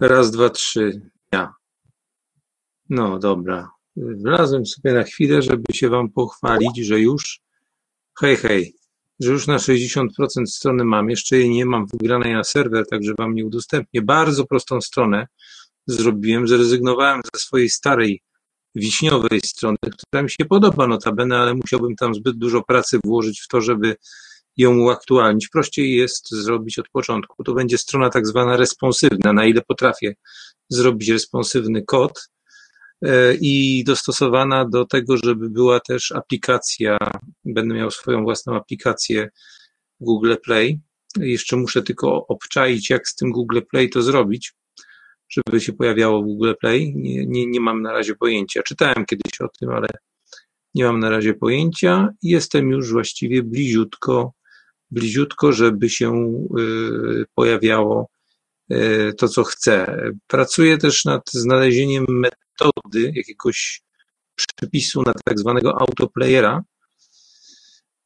Raz, dwa, trzy. Ja. No dobra. Wlazłem sobie na chwilę, żeby się wam pochwalić, że już hej, hej, że już na 60% strony mam. Jeszcze jej nie mam wygranej na serwer, także wam nie udostępnię. Bardzo prostą stronę zrobiłem. Zrezygnowałem ze swojej starej wiśniowej strony, która mi się podoba notabene, ale musiałbym tam zbyt dużo pracy włożyć w to, żeby ją uaktualnić. Prościej jest zrobić od początku. To będzie strona tak zwana responsywna, na ile potrafię zrobić responsywny kod e, i dostosowana do tego, żeby była też aplikacja. Będę miał swoją własną aplikację Google Play. Jeszcze muszę tylko obczaić, jak z tym Google Play to zrobić, żeby się pojawiało w Google Play. Nie, nie, nie mam na razie pojęcia. Czytałem kiedyś o tym, ale nie mam na razie pojęcia. Jestem już właściwie bliziutko bliziutko, żeby się y, pojawiało y, to, co chcę. Pracuję też nad znalezieniem metody, jakiegoś przepisu na tak zwanego autoplayera.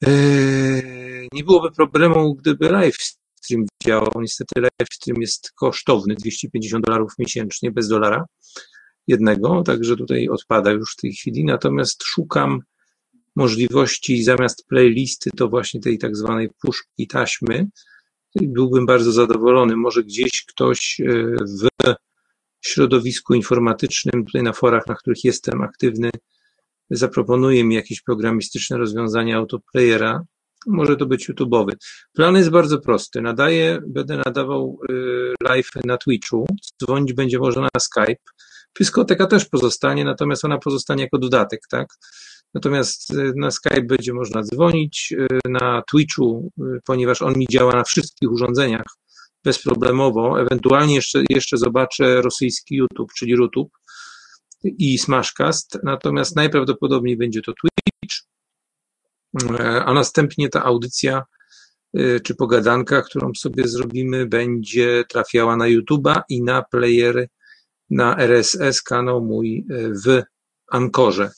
Y, nie byłoby problemu, gdyby live stream działał. Niestety live stream jest kosztowny, 250 dolarów miesięcznie, bez dolara jednego, także tutaj odpada już w tej chwili. Natomiast szukam możliwości zamiast playlisty to właśnie tej tak zwanej puszki taśmy. Byłbym bardzo zadowolony. Może gdzieś ktoś e, w środowisku informatycznym, tutaj na forach, na których jestem aktywny, zaproponuje mi jakieś programistyczne rozwiązanie autoplayera. Może to być YouTube'owy. Plan jest bardzo prosty. Nadaję, będę nadawał e, live na Twitchu. Dzwonić będzie można na Skype. Pyskoteka też pozostanie, natomiast ona pozostanie jako dodatek, tak? Natomiast y, na Skype będzie można dzwonić, y, na Twitchu, y, ponieważ on mi działa na wszystkich urządzeniach bezproblemowo. Ewentualnie jeszcze, jeszcze zobaczę rosyjski YouTube, czyli YouTube i Smashcast. Natomiast najprawdopodobniej będzie to Twitch, a następnie ta audycja czy pogadanka, którą sobie zrobimy, będzie trafiała na YouTube'a i na playery, na RSS kanał mój w Ankorze.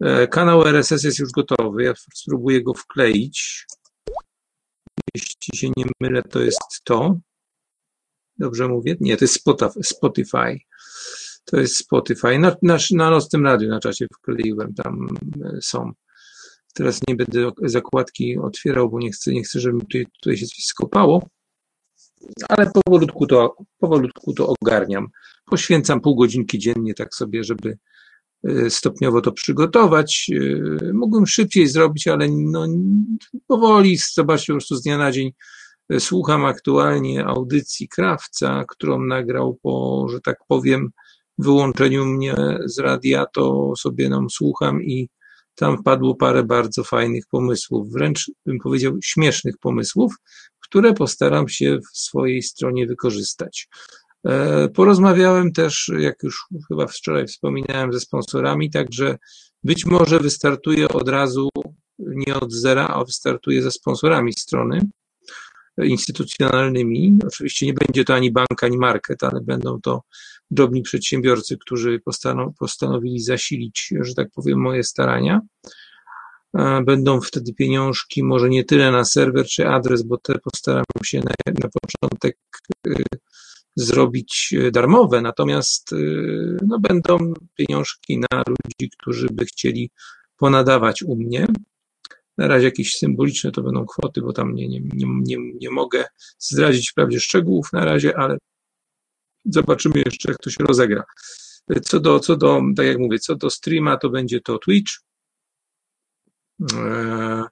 E, kanał RSS jest już gotowy. Ja spróbuję go wkleić. Jeśli się nie mylę, to jest to. Dobrze mówię? Nie, to jest Spotify. To jest Spotify. Na, na, na Radiu na czasie wkleiłem, tam e, są. Teraz nie będę zakładki otwierał, bo nie chcę, nie chcę żeby tutaj, tutaj się coś skopało. Ale powolutku to, powolutku to ogarniam. Poświęcam pół godzinki dziennie tak sobie, żeby stopniowo to przygotować. Y, mógłbym szybciej zrobić, ale no, powoli, zobaczcie, po prostu z dnia na dzień y, słucham aktualnie audycji Krawca, którą nagrał po, że tak powiem, wyłączeniu mnie z radia, to sobie nam słucham i tam padło parę bardzo fajnych pomysłów, wręcz bym powiedział śmiesznych pomysłów, które postaram się w swojej stronie wykorzystać. E, porozmawiałem też, jak już chyba wczoraj wspominałem, ze sponsorami, także być może wystartuję od razu nie od zera, a wystartuję ze sponsorami strony instytucjonalnymi. Oczywiście nie będzie to ani bank, ani market, ale będą to drobni przedsiębiorcy, którzy postanowili zasilić, że tak powiem, moje starania. E, będą wtedy pieniążki, może nie tyle na serwer czy adres, bo te postaram się na, na początek e, zrobić e, darmowe, natomiast e, no, będą pieniążki na ludzi, którzy by chcieli ponadawać u mnie. Na razie jakieś symboliczne to będą kwoty, bo tam nie, nie, nie, nie, nie mogę zdradzić wprawdzie szczegółów na razie, ale zobaczymy jeszcze, jak to się rozegra. Co do, co do, tak jak mówię, co do streama, to będzie to Twitch. E,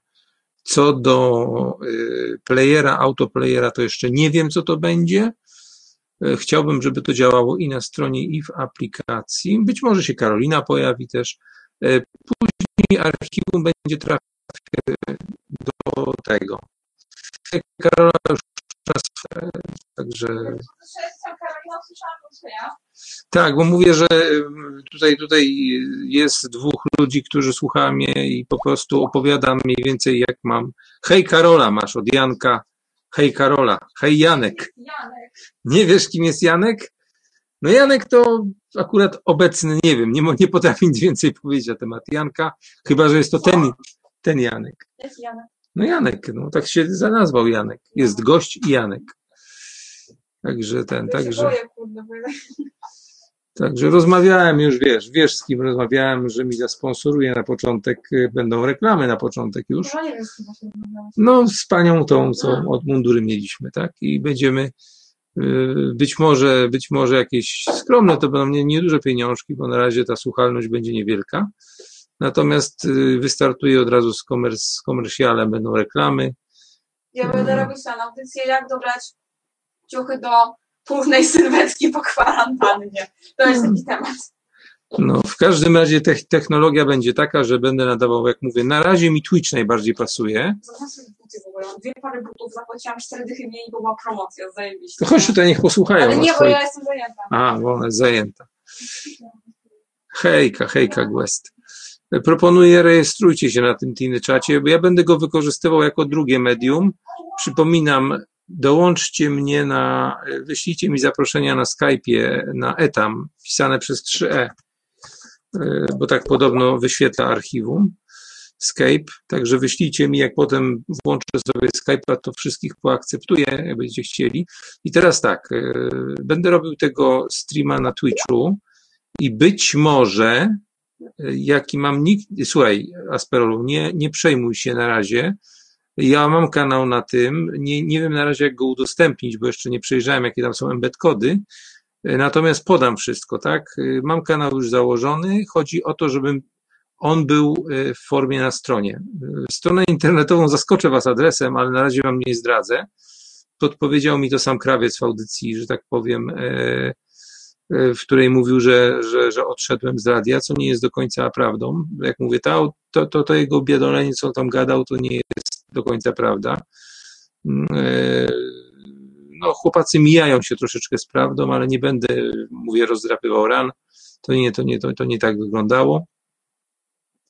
co do playera, autoplayera, to jeszcze nie wiem, co to będzie. E, chciałbym, żeby to działało i na stronie, i w aplikacji. Być może się Karolina pojawi też. E, później archiwum będzie trafiać do tego. Karola już czas, e, także. Tak, bo mówię, że tutaj, tutaj jest dwóch ludzi, którzy słuchają mnie i po prostu opowiadam mniej więcej jak mam. Hej Karola, masz od Janka Hej Karola, hej Janek. Janek. Nie wiesz, kim jest Janek? No Janek to akurat obecny, nie wiem, nie, nie potrafię nic więcej powiedzieć na temat Janka, chyba, że jest to ten, ten Janek. Jest Janek. No Janek, no tak się zanazwał Janek. Jest gość i Janek. Także ten, Ja także, boję, kurde. Także rozmawiałem już, wiesz, wiesz z kim rozmawiałem, że mi zasponsoruje na początek, y, będą reklamy na początek już. No z panią tą, co od mundury mieliśmy, tak? I będziemy y, być może, być może jakieś skromne, to będą nie- nieduże pieniążki, bo na razie ta słuchalność będzie niewielka. Natomiast y, wystartuję od razu z, komer z komercjalem, będą reklamy. Ja będę robić na audycję, jak dobrać ciuchy do późnej sylwetki po kwarantannie. To jest taki temat. No, w każdym razie te technologia będzie taka, że będę nadawał, jak mówię, na razie mi Twitch najbardziej pasuje. Zobacz sobie buty w ogóle. Mam Dwie pary butów, zapłaciłam cztery dychy mniej, bo była promocja, zajebiście. To chodź tutaj, niech posłuchają. Ale nie, bo ja jestem zajęta. A, bo ona jest zajęta. Hejka, hejka, Gwest. Proponuję, rejestrujcie się na tym Tiny czacie, bo ja będę go wykorzystywał jako drugie medium. Przypominam, dołączcie mnie na, wyślijcie mi zaproszenia na Skype'ie, na etam, pisane przez 3e, e, bo tak podobno wyświetla archiwum. Skype, także wyślijcie mi, jak potem włączę sobie Skype'a, to wszystkich poakceptuję, jak będziecie chcieli. I teraz tak, e, będę robił tego streama na Twitchu i być może, e, jaki mam nick, słuchaj, Asperolu, nie, nie przejmuj się na razie. Ja mam kanał na tym, nie, nie wiem na razie jak go udostępnić, bo jeszcze nie przejrzałem jakie tam są embed kody, E, natomiast podam wszystko, tak? E, Mam kanał już założony, chodzi o to, żebym on był e, w formie na stronie. Stronę internetową zaskoczę Was adresem, ale na razie Wam nie zdradzę. Podpowiedział mi to sam krawiec w audycji, że tak powiem, w której mówił, że, że, że odszedłem z radia, co nie jest do końca prawdą. Jak mówię, to, to, to, to jego biadolenie, co on tam gadał, to nie jest do końca prawda. Mm, e, No, chłopacy mijają się troszeczkę z prawdą, ale nie będę, mówię, rozdrapywał ran. To nie, to nie, to, to nie tak wyglądało.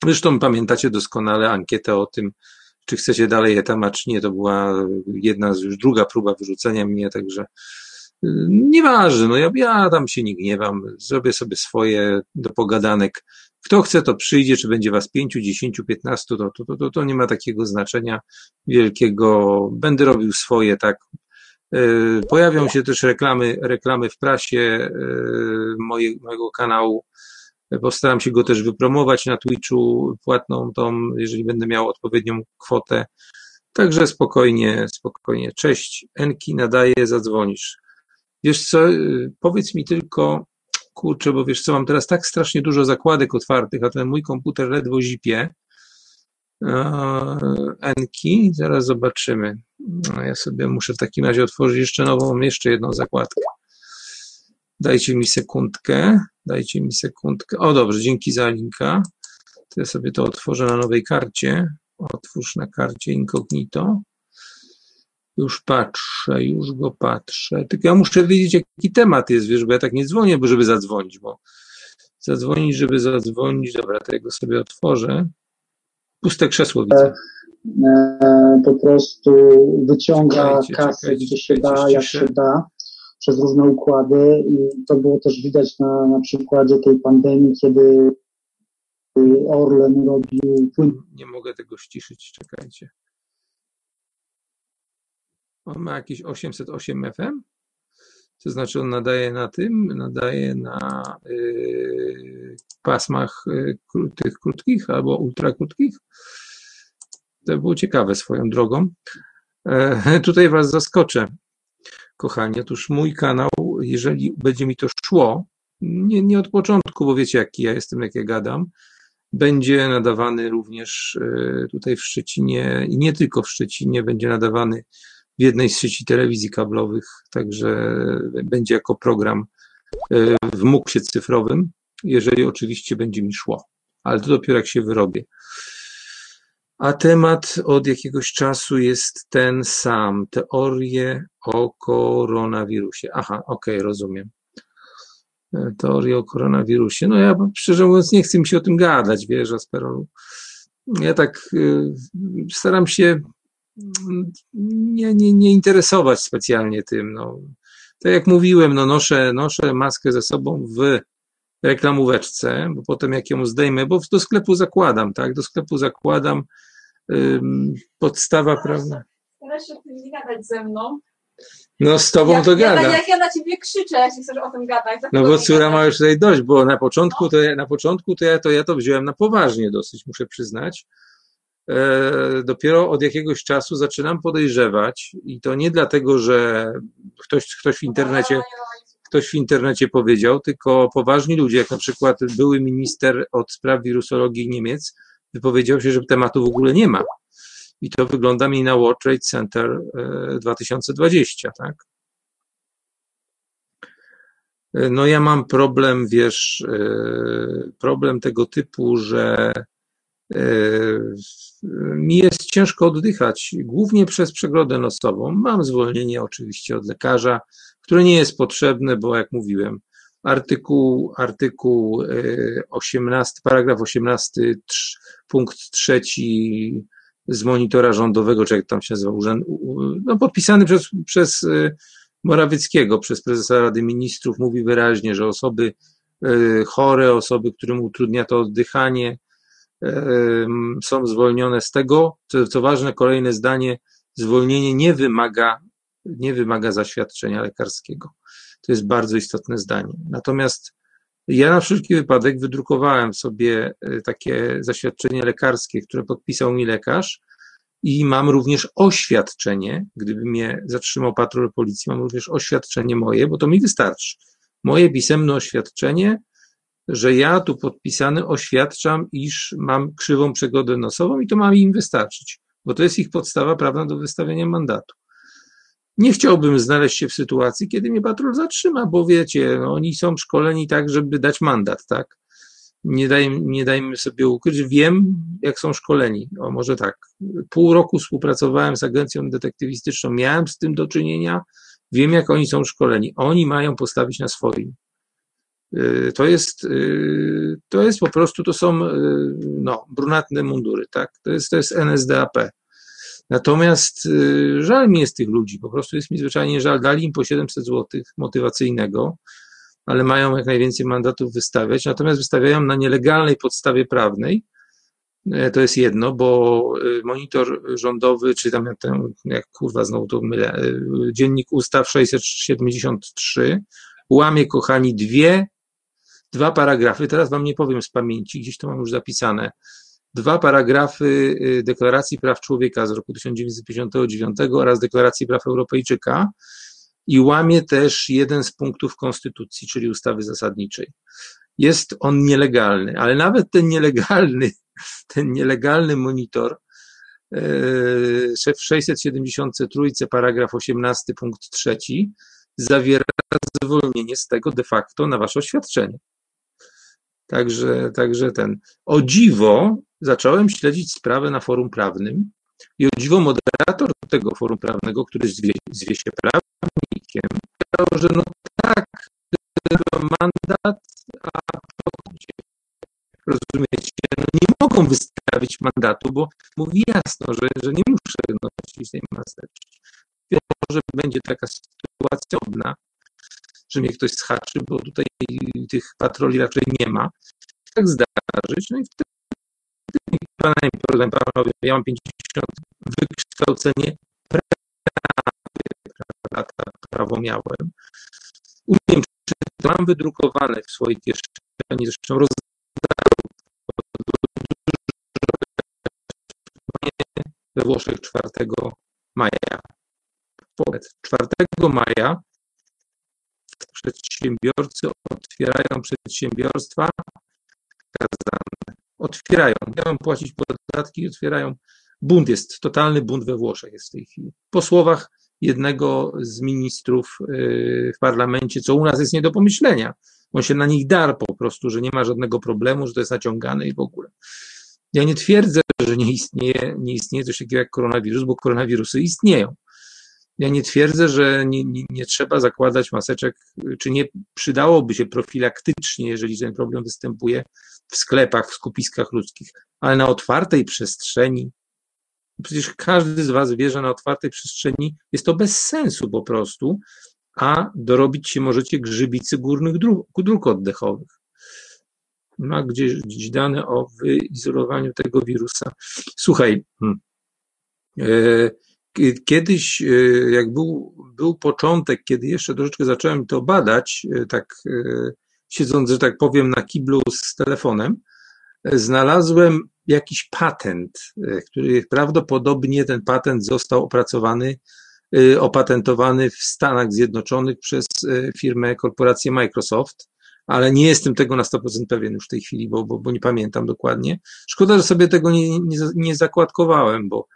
Zresztą pamiętacie doskonale ankietę o tym, czy chcecie dalej etama, czy nie. To była jedna już druga próba wyrzucenia mnie, także y, nieważne, no ja, ja tam się nie gniewam, zrobię sobie swoje do pogadanek. Kto chce, to przyjdzie, czy będzie was pięciu, dziesięciu, piętnastu, to, to, to, to nie ma takiego znaczenia wielkiego. Będę robił swoje, tak. Y, Pojawią się też reklamy, reklamy w prasie y, moje, mojego kanału. Postaram się go też wypromować na Twitchu, płatną tą, jeżeli będę miał odpowiednią kwotę. Także spokojnie, spokojnie. Cześć, Enki nadaje, zadzwonisz. Wiesz co, y, powiedz mi tylko, kurczę, bo wiesz co, mam teraz tak strasznie dużo zakładek otwartych, a ten mój komputer ledwo zipie. Eee, Enki, zaraz zobaczymy. No, Ja sobie muszę w takim razie otworzyć jeszcze nową, jeszcze jedną zakładkę. Dajcie mi sekundkę, dajcie mi sekundkę. O dobrze, dzięki za linka. To ja sobie to otworzę na nowej karcie. Otwórz na karcie incognito. Już patrzę, już go patrzę. Tylko ja muszę wiedzieć, jaki temat jest, wiesz, bo ja tak nie dzwonię, bo żeby zadzwonić, bo zadzwonić, żeby zadzwonić. Dobra, to ja go sobie otworzę. Puste krzesło widzę. e, po prostu wyciąga Czekajcie, kasę, czekajcie, gdzie się da, jak się da, przez różne układy i to było też widać na, na przykładzie tej pandemii, kiedy Orlen robił płyn Nie mogę tego ściszyć, czekajcie. On ma jakieś 808 FM? To znaczy on nadaje na tym, nadaje na yy, pasmach kró- tych krótkich albo ultra krótkich. To było ciekawe swoją drogą. E, tutaj Was zaskoczę, kochani. Otóż mój kanał, jeżeli będzie mi to szło, nie, nie od początku, bo wiecie jaki ja jestem, jak ja gadam, będzie nadawany również e, tutaj w Szczecinie i nie tylko w Szczecinie, będzie nadawany w jednej z sieci telewizji kablowych, także będzie jako program e, w MUKSie cyfrowym, jeżeli oczywiście będzie mi szło, ale to dopiero jak się wyrobię. A temat od jakiegoś czasu jest ten sam. Teorie o koronawirusie. Aha, okej, rozumiem. E, Teorie o koronawirusie. No ja szczerze mówiąc nie chcę mi się o tym gadać, wiesz, Asperolu. Ja tak y, staram się nie, nie, nie interesować specjalnie tym. No. Tak jak mówiłem, no noszę, noszę maskę ze sobą w reklamóweczce, bo potem jak ją zdejmę, bo do sklepu zakładam, tak? Do sklepu zakładam. Ym, podstawa prawna. Starasz się nie gadać ze mną. No z tobą jak, to jak, gada. jak ja na ciebie krzyczę, jeśli chcesz o tym gadać. to No bo córa ma już tutaj dość, bo na początku to ja, na początku to ja to, ja to wziąłem na poważnie dosyć, muszę przyznać. E, dopiero od jakiegoś czasu zaczynam podejrzewać i to nie dlatego, że ktoś, ktoś w internecie, ktoś w internecie powiedział, tylko poważni ludzie, jak na przykład były minister od spraw wirusologii Niemiec, wypowiedział się, że tematu w ogóle nie ma. I to wygląda mi na World Trade Center e, 2020, tak? E, No ja mam problem, wiesz, e, problem tego typu, że e, mi jest ciężko oddychać, głównie przez przegrodę nosową. Mam zwolnienie oczywiście od lekarza, które nie jest potrzebne, bo jak mówiłem, artykuł, artykuł e, 18, paragraf 18, trz- punkt trzeci z monitora rządowego, czy jak tam się nazywa, urząd, u- no podpisany przez, przez e, Morawieckiego, przez prezesa Rady Ministrów, mówi wyraźnie, że osoby e, chore, osoby, którym utrudnia to oddychanie, są zwolnione z tego. Co, co ważne, kolejne zdanie, zwolnienie nie wymaga, nie wymaga zaświadczenia lekarskiego. To jest bardzo istotne zdanie. Natomiast ja na wszelki wypadek wydrukowałem sobie e, takie zaświadczenie lekarskie, które podpisał mi lekarz i mam również oświadczenie, gdyby mnie zatrzymał patrol policji, mam również oświadczenie moje, bo to mi wystarczy. Moje pisemne oświadczenie, że ja tu podpisany oświadczam, iż mam krzywą przegodę nosową i to ma im wystarczyć, bo to jest ich podstawa prawna do wystawienia mandatu. Nie chciałbym znaleźć się w sytuacji, kiedy mnie patrol zatrzyma, bo wiecie, no, oni są szkoleni tak, żeby dać mandat, tak? Nie, nie dajmy sobie ukryć, wiem, jak są szkoleni. O, może tak. Pół roku współpracowałem z agencją detektywistyczną, miałem z tym do czynienia, wiem, jak oni są szkoleni. Oni mają postawić na swoim. Y, To jest, y, to jest po prostu, to są y, no, brunatne mundury, tak? To jest, to jest NSDAP. Natomiast żal mi jest tych ludzi, po prostu jest mi zwyczajnie żal. Dali im po 700 zł motywacyjnego, ale mają jak najwięcej mandatów wystawiać, natomiast wystawiają na nielegalnej podstawie prawnej. To jest jedno, bo monitor rządowy, czy tam jak, kurwa znowu to mylę, dziennik ustaw 673 łamie, kochani, dwie, dwa paragrafy, teraz wam nie powiem z pamięci, gdzieś to mam już zapisane, dwa paragrafy y, Deklaracji Praw Człowieka z roku 1959 oraz Deklaracji Praw Europejczyka i łamie też jeden z punktów Konstytucji, czyli ustawy zasadniczej. Jest on nielegalny, ale nawet ten nielegalny, ten nielegalny monitor w 673 paragraf 18 punkt 3 zawiera zwolnienie z tego de facto na wasze oświadczenie. Także, także ten. O dziwo zacząłem śledzić sprawę na forum prawnym i o dziwo moderator tego forum prawnego, który zwie, zwie się prawnikiem, powiedział, że no tak, mandat, a? Rozumiecie? No nie mogą wystawić mandatu, bo mówi jasno, że, że nie muszę nosić tej maseczki. Może będzie taka sytuacja odna, że mnie ktoś schaczy, bo tutaj tych patroli raczej nie ma. Tak zdarzyć, no i wtedy Panie, problem, panowie, ja mam 50 wykształcenie lata prawo miałem. Umiem czytać, mam wydrukowane w swojej kieszeni, zresztą rozdałem we Włoszech 4 maja. 4 maja przedsiębiorcy otwierają przedsiębiorstwa kazane. Otwierają, mają płacić podatki otwierają. Bunt jest, totalny bunt we Włoszech jest w tej chwili. Po słowach jednego z ministrów yy, w parlamencie, co u nas jest nie do pomyślenia. On się na nich dar po prostu, że nie ma żadnego problemu, że to jest naciągane i w ogóle. Ja nie twierdzę, że nie istnieje, nie istnieje coś takiego jak koronawirus, bo koronawirusy istnieją. Ja nie twierdzę, że nie, nie, nie trzeba zakładać maseczek, czy nie przydałoby się profilaktycznie, jeżeli ten problem występuje w sklepach, w skupiskach ludzkich, ale na otwartej przestrzeni. Przecież każdy z Was wie, że na otwartej przestrzeni jest to bez sensu po prostu, a dorobić się możecie grzybicy górnych dróg, dróg oddechowych. Ma gdzieś, gdzieś dane o wyizolowaniu tego wirusa. Słuchaj, yy, Kiedyś, jak był, był początek, kiedy jeszcze troszeczkę zacząłem to badać, tak siedząc, że tak powiem, na kiblu z telefonem, znalazłem jakiś patent, który prawdopodobnie ten patent został opracowany, opatentowany w Stanach Zjednoczonych przez firmę, korporację Microsoft ale nie jestem tego na 100% pewien już w tej chwili, bo, bo, bo nie pamiętam dokładnie. Szkoda, że sobie tego nie, nie, nie zakładkowałem, bo,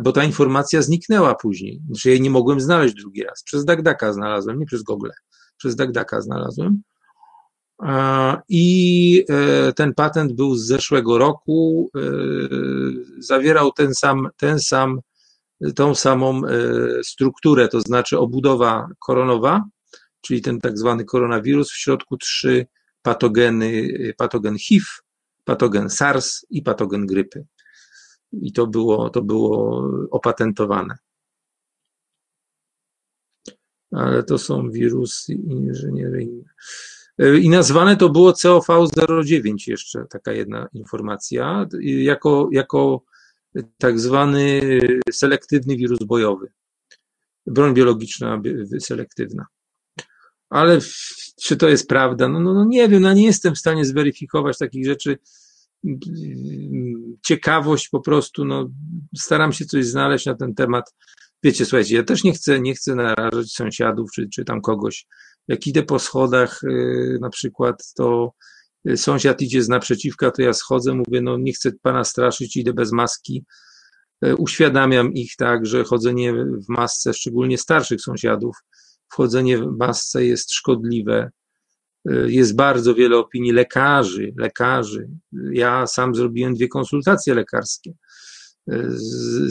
bo ta informacja zniknęła później. Znaczy jej nie mogłem znaleźć drugi raz. Przez Dagdaka znalazłem, nie przez Google. Przez Dagdaka znalazłem. I e, ten patent był z zeszłego roku, e, zawierał ten sam, ten sam, tą samą e, strukturę, to znaczy obudowa koronowa, czyli ten tak zwany koronawirus, w środku trzy patogeny, patogen HIV, patogen SARS i patogen grypy. I to było, to było opatentowane. Ale to są wirusy inżynieryjne. I nazwane to było COV09 jeszcze, taka jedna informacja, jako, jako tak zwany selektywny wirus bojowy. Broń biologiczna selektywna ale czy to jest prawda? No, no, no nie wiem, no nie jestem w stanie zweryfikować takich rzeczy. Ciekawość po prostu, no, staram się coś znaleźć na ten temat. Wiecie, słuchajcie, ja też nie chcę, nie chcę narażać sąsiadów, czy, czy tam kogoś. Jak idę po schodach, yy, na przykład, to sąsiad idzie z naprzeciwka, to ja schodzę, mówię, no nie chcę pana straszyć, idę bez maski. Yy, uświadamiam ich tak, że chodzenie w masce, szczególnie starszych sąsiadów, wchodzenie w masce jest szkodliwe. Jest bardzo wiele opinii lekarzy, lekarzy. Ja sam zrobiłem dwie konsultacje lekarskie z,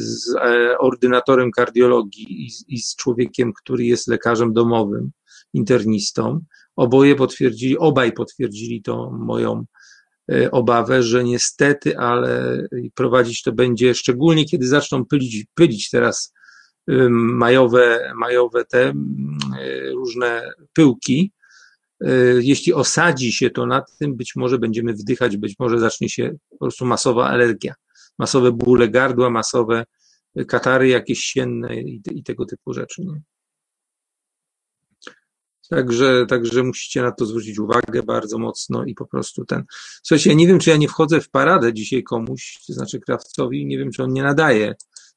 z e, ordynatorem kardiologii i, i z człowiekiem, który jest lekarzem domowym, internistą. Oboje potwierdzili, obaj potwierdzili to moją e, obawę, że niestety, ale prowadzić to będzie, szczególnie kiedy zaczną pylić, pylić teraz majowe, majowe te y, różne pyłki. Y, jeśli osadzi się to na tym, być może będziemy wdychać, być może zacznie się po prostu masowa alergia, masowe bóle gardła, masowe katary jakieś sienne i, i tego typu rzeczy. Nie? Także, także musicie na to zwrócić uwagę bardzo mocno i po prostu ten. Słuchajcie, ja nie wiem, czy ja nie wchodzę w paradę dzisiaj komuś, to znaczy krawcowi, nie wiem, czy on nie nadaje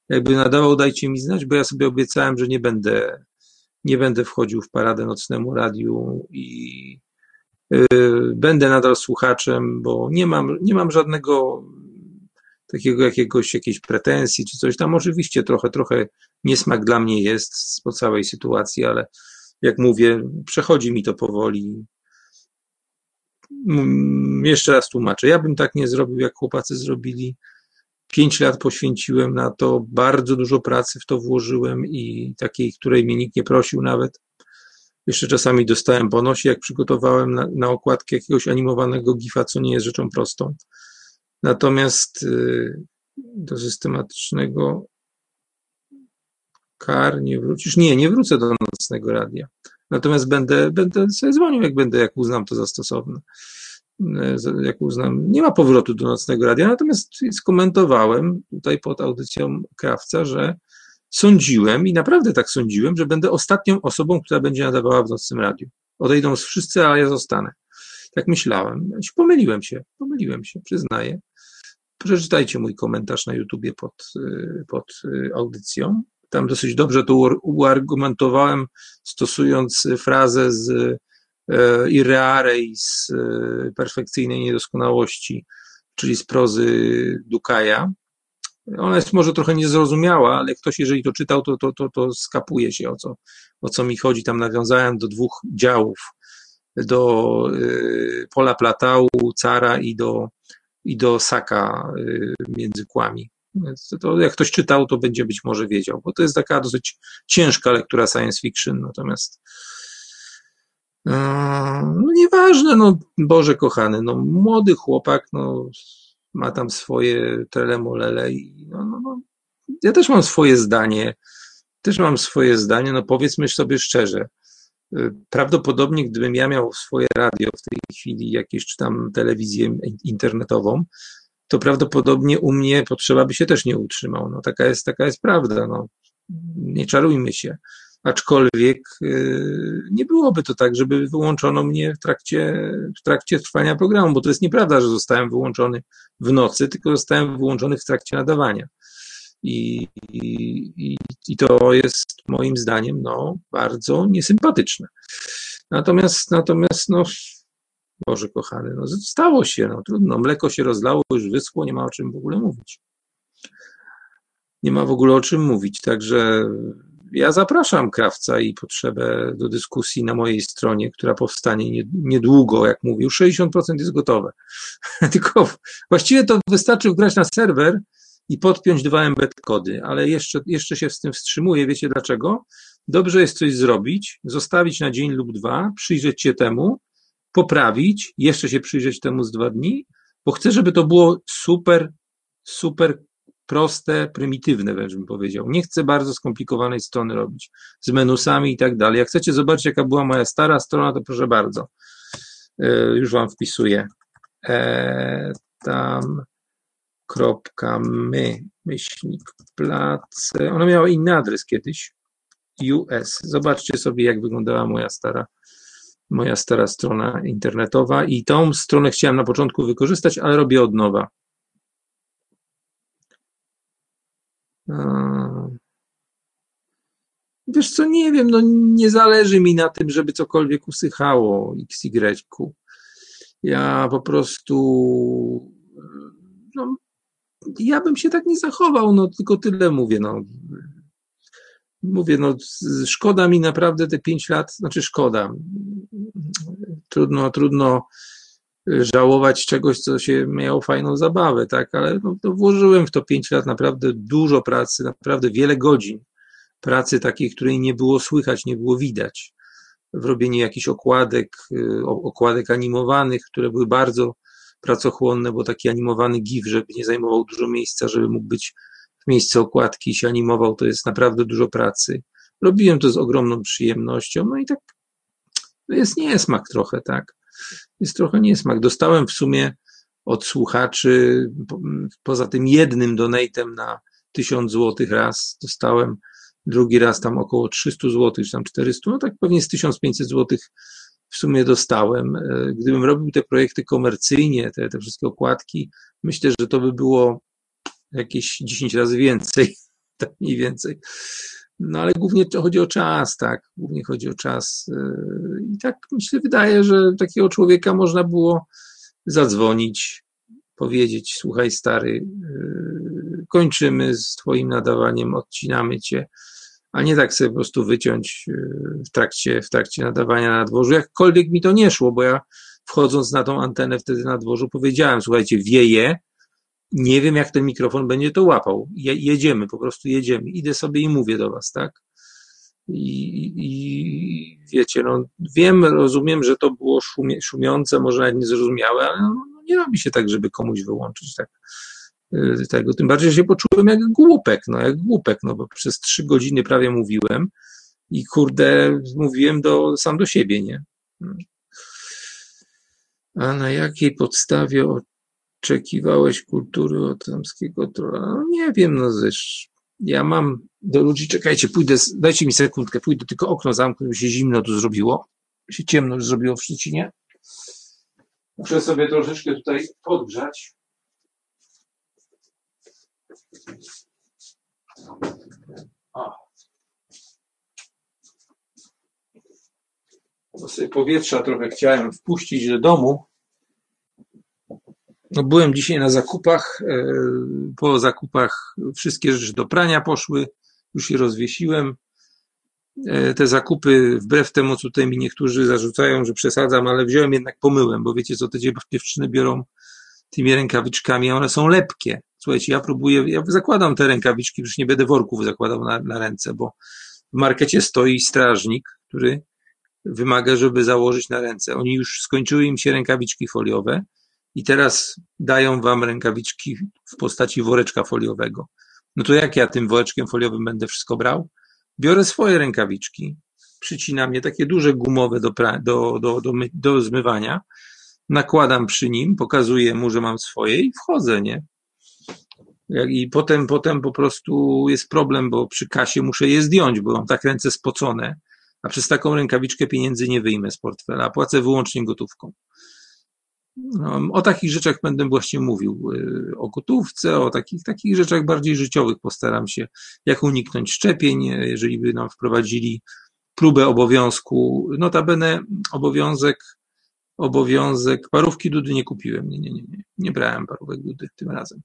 jakby nadawał, dajcie mi znać, bo ja sobie obiecałem, że nie będę, nie będę wchodził w paradę nocnemu radiu i yy, będę nadal słuchaczem, bo nie mam, nie mam żadnego takiego jakiegoś, jakiejś pretensji czy coś tam. Oczywiście trochę, trochę niesmak dla mnie jest po całej sytuacji, ale jak mówię, przechodzi mi to powoli. Mm, jeszcze raz tłumaczę. Ja bym tak nie zrobił, jak chłopacy zrobili. Pięć lat poświęciłem na to, bardzo dużo pracy w to włożyłem i takiej, której mnie nikt nie prosił nawet. Jeszcze czasami dostałem po nosie, jak przygotowałem na, na okładkę jakiegoś animowanego gifa, co nie jest rzeczą prostą. Natomiast y, do systematycznego kar nie wrócisz. Nie, nie wrócę do nocnego radia. Natomiast będę, będę sobie dzwonił, jak będę, jak uznam to za stosowne. E, jak uznam, nie ma powrotu do nocnego radia, natomiast skomentowałem tutaj pod audycją Krawca, że sądziłem i naprawdę tak sądziłem, że będę ostatnią osobą, która będzie nadawała w nocnym radiu. Odejdą wszyscy, a ja zostanę. Tak myślałem. Pomyliłem się, pomyliłem się, przyznaję. Przeczytajcie mój komentarz na YouTubie pod, e, pod e, audycją. Tam dosyć dobrze to uargumentowałem, stosując frazę z E, i z e, perfekcyjnej niedoskonałości, czyli z prozy Dukaja. Ona jest może trochę niezrozumiała, ale ktoś, jeżeli to czytał, to, to, to, to skapuje się, o co, o co mi chodzi. Tam nawiązałem do dwóch działów, do y, Pola Platału, Cara i do, i do Saka między kłami. Więc to, jak ktoś czytał, to będzie być może wiedział, bo to jest taka dosyć ciężka lektura science fiction, natomiast no nieważne, no Boże kochany, no młody chłopak, no ma tam swoje telemolele i no, no, no, ja też mam swoje zdanie, też mam swoje zdanie, no powiedzmy sobie szczerze, prawdopodobnie gdybym ja miał swoje radio w tej chwili, jakieś czy tam telewizję internetową, to prawdopodobnie u mnie potrzeba by się też nie utrzymał. No taka jest, taka jest prawda. No. nie czarujmy się. Aczkolwiek nie byłoby to tak, żeby wyłączono mnie w trakcie, w trakcie trwania programu, bo to jest nieprawda, że zostałem wyłączony w nocy, tylko zostałem wyłączony w trakcie nadawania. I, i, i to jest moim zdaniem no, bardzo niesympatyczne. Natomiast, natomiast no, Boże kochany, no, stało się, no trudno, mleko się rozlało, już wyschło, nie ma o czym w ogóle mówić. Nie ma w ogóle o czym mówić, także ja zapraszam krawca i potrzebę do dyskusji na mojej stronie, która powstanie niedługo, jak mówił, 60% jest gotowe. Tylko właściwie to wystarczy wgrać na serwer i podpiąć dwa embed kody, ale jeszcze, jeszcze się z tym wstrzymuję. Wiecie dlaczego? Dobrze jest coś zrobić, zostawić na dzień lub dwa, przyjrzeć się temu, poprawić, jeszcze się przyjrzeć temu z dwa dni, bo chcę, żeby to było super, super proste, prymitywne, wręcz bym powiedział. Nie chcę bardzo skomplikowanej strony robić, z menusami i tak dalej. Jak chcecie zobaczyć, jaka była moja stara strona, to proszę bardzo. E, już wam wpisuję. E, tam kropka my, myślnik, place. Ona miała inny adres kiedyś. US. Zobaczcie sobie, jak wyglądała moja stara, moja stara strona internetowa i tą stronę chciałem na początku wykorzystać, ale robię od nowa. Wiesz co, nie wiem, no nie zależy mi na tym, żeby cokolwiek usychało XY. Ja po prostu no, ja bym się tak nie zachował, no tylko tyle mówię, no. Mówię, no szkoda mi naprawdę te pięć lat, znaczy szkoda. Trudno, trudno żałować czegoś, co się miało fajną zabawę, tak, ale no, to włożyłem w to pięć lat naprawdę dużo pracy, naprawdę wiele godzin pracy takiej, której nie było słychać, nie było widać. W robieniu jakichś okładek, y, okładek animowanych, które były bardzo pracochłonne, bo taki animowany GIF, żeby nie zajmował dużo miejsca, żeby mógł być w miejscu okładki i się animował, to jest naprawdę dużo pracy. Robiłem to z ogromną przyjemnością, no i tak jest niesmak trochę, tak. Jest trochę niesmak. Dostałem w sumie od słuchaczy, poza tym jednym donatem na 1000 złotych raz, dostałem drugi raz tam około 300 złotych, czy tam 400, no tak pewnie z 1500 złotych w sumie dostałem. E, gdybym robił te projekty komercyjnie, te, te wszystkie okładki, myślę, że to by było jakieś 10 razy więcej, tak mniej więcej. No ale głównie chodzi o czas, tak, głównie chodzi o czas. E, I tak myślę, wydaje, że takiego człowieka można było zadzwonić, powiedzieć, słuchaj stary, e, kończymy z twoim nadawaniem, odcinamy cię, a nie tak sobie po prostu wyciąć y, w trakcie, w trakcie nadawania na dworzu. Jakkolwiek mi to nie szło, bo ja wchodząc na tą antenę wtedy na dworzu powiedziałem, słuchajcie, wieje, nie wiem jak ten mikrofon będzie to łapał. Je, jedziemy, po prostu jedziemy. Idę sobie i mówię do was, tak? I, i wiecie, no wiem, rozumiem, że to było szumie, szumiące, może nawet niezrozumiałe, ale no, no nie robi się tak, żeby komuś wyłączyć tak Y, tego. Tym bardziej, się poczułem jak głupek, no jak głupek, no bo przez trzy godziny prawie mówiłem i kurde, mówiłem do, sam do siebie, nie? A na jakiej podstawie oczekiwałeś kultury od tamskiego? No nie wiem, no zresztą. Ja mam do ludzi, czekajcie, pójdę, dajcie mi sekundkę, pójdę tylko okno zamknę, się zimno tu zrobiło, się ciemno już zrobiło w Szczecinie. Muszę sobie troszeczkę tutaj podgrzać. O. Bo sobie powietrza trochę chciałem wpuścić do domu. No byłem dzisiaj na zakupach. E, po zakupach wszystkie rzeczy do prania poszły. Już je rozwiesiłem. E, te zakupy, wbrew temu, co tutaj mi niektórzy zarzucają, że przesadzam, ale wziąłem jednak pomyłem, bo wiecie, co te dziewczyny biorą tymi rękawiczkami, a one są lepkie. Słuchajcie, ja próbuję, ja zakładam te rękawiczki, już nie będę worków zakładał na, na ręce, bo w markecie stoi strażnik, który wymaga, żeby założyć na ręce. Oni już skończyły im się rękawiczki foliowe i teraz dają wam rękawiczki w postaci woreczka foliowego. No to jak ja tym woreczkiem foliowym będę wszystko brał? Biorę swoje rękawiczki, przycinam je takie duże gumowe do, do, do, do, do zmywania, nakładam przy nim, pokazuję mu, że mam swoje i wchodzę, nie? I potem, potem po prostu jest problem, bo przy kasie muszę je zdjąć, bo mam tak ręce spocone, a przez taką rękawiczkę pieniędzy nie wyjmę z portfela, płacę wyłącznie gotówką. No, o takich rzeczach będę właśnie mówił, y, o gotówce, o takich, takich rzeczach bardziej życiowych postaram się, jak uniknąć szczepień, jeżeli by nam wprowadzili próbę obowiązku, notabene obowiązek, obowiązek, parówki Dudy nie kupiłem, nie, nie, nie, nie, nie brałem parówek Dudy tym razem.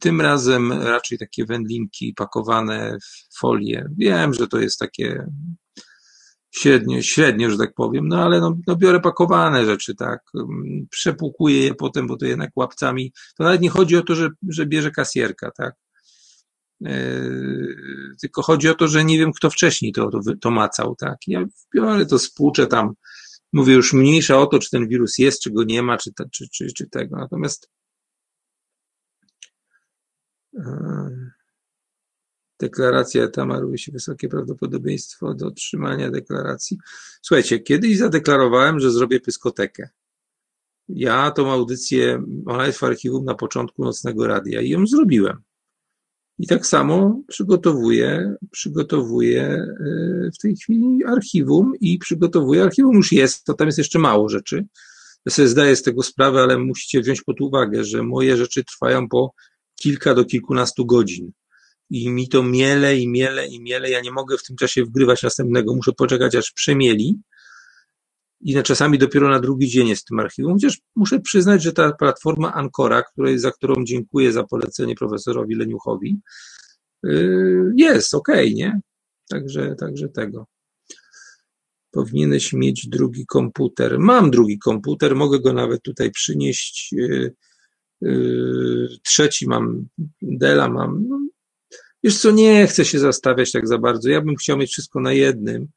Tym razem raczej takie wędlinki pakowane w folię. Wiem, że to jest takie średnio, średnio, że tak powiem, no ale no, no biorę pakowane rzeczy, tak, przepłukuję je potem, bo to jednak łapcami, to nawet nie chodzi o to, że, że bierze kasjerka, tak, yy, tylko chodzi o to, że nie wiem, kto wcześniej to, to, to macał, tak, ja biorę to, spłuczę tam, mówię już mniejsza o to, czy ten wirus jest, czy go nie ma, czy, czy, czy, czy tego, natomiast yy, deklaracja tamaruje się wysokie prawdopodobieństwo do otrzymania deklaracji. Słuchajcie, kiedyś zadeklarowałem, że zrobię pyskotekę. Ja tą audycję, ona jest w archiwum na początku Nocnego Radia i ją zrobiłem. I tak samo przygotowuję, przygotowuję e, w tej chwili archiwum i przygotowuję, archiwum już jest, to tam jest jeszcze mało rzeczy. Ja sobie zdaję z tego sprawę, ale musicie wziąć pod uwagę, że moje rzeczy trwają po kilka do kilkunastu godzin i mi to miele i miele i miele. Ja nie mogę w tym czasie wgrywać następnego, muszę poczekać aż przemieli. I na czasami dopiero na drugi dzień jest w tym archiwum, chociaż muszę przyznać, że ta platforma Ancora, której, za którą dziękuję za polecenie profesorowi Leniuchowi, yy, jest ok, nie? Także, także tego. Powinieneś mieć drugi komputer. Mam drugi komputer, mogę go nawet tutaj przynieść. Yy, yy, trzeci mam, Dela mam. No, Wiesz co, nie chcę się zastawiać tak za bardzo. Ja bym chciał mieć wszystko na jednym.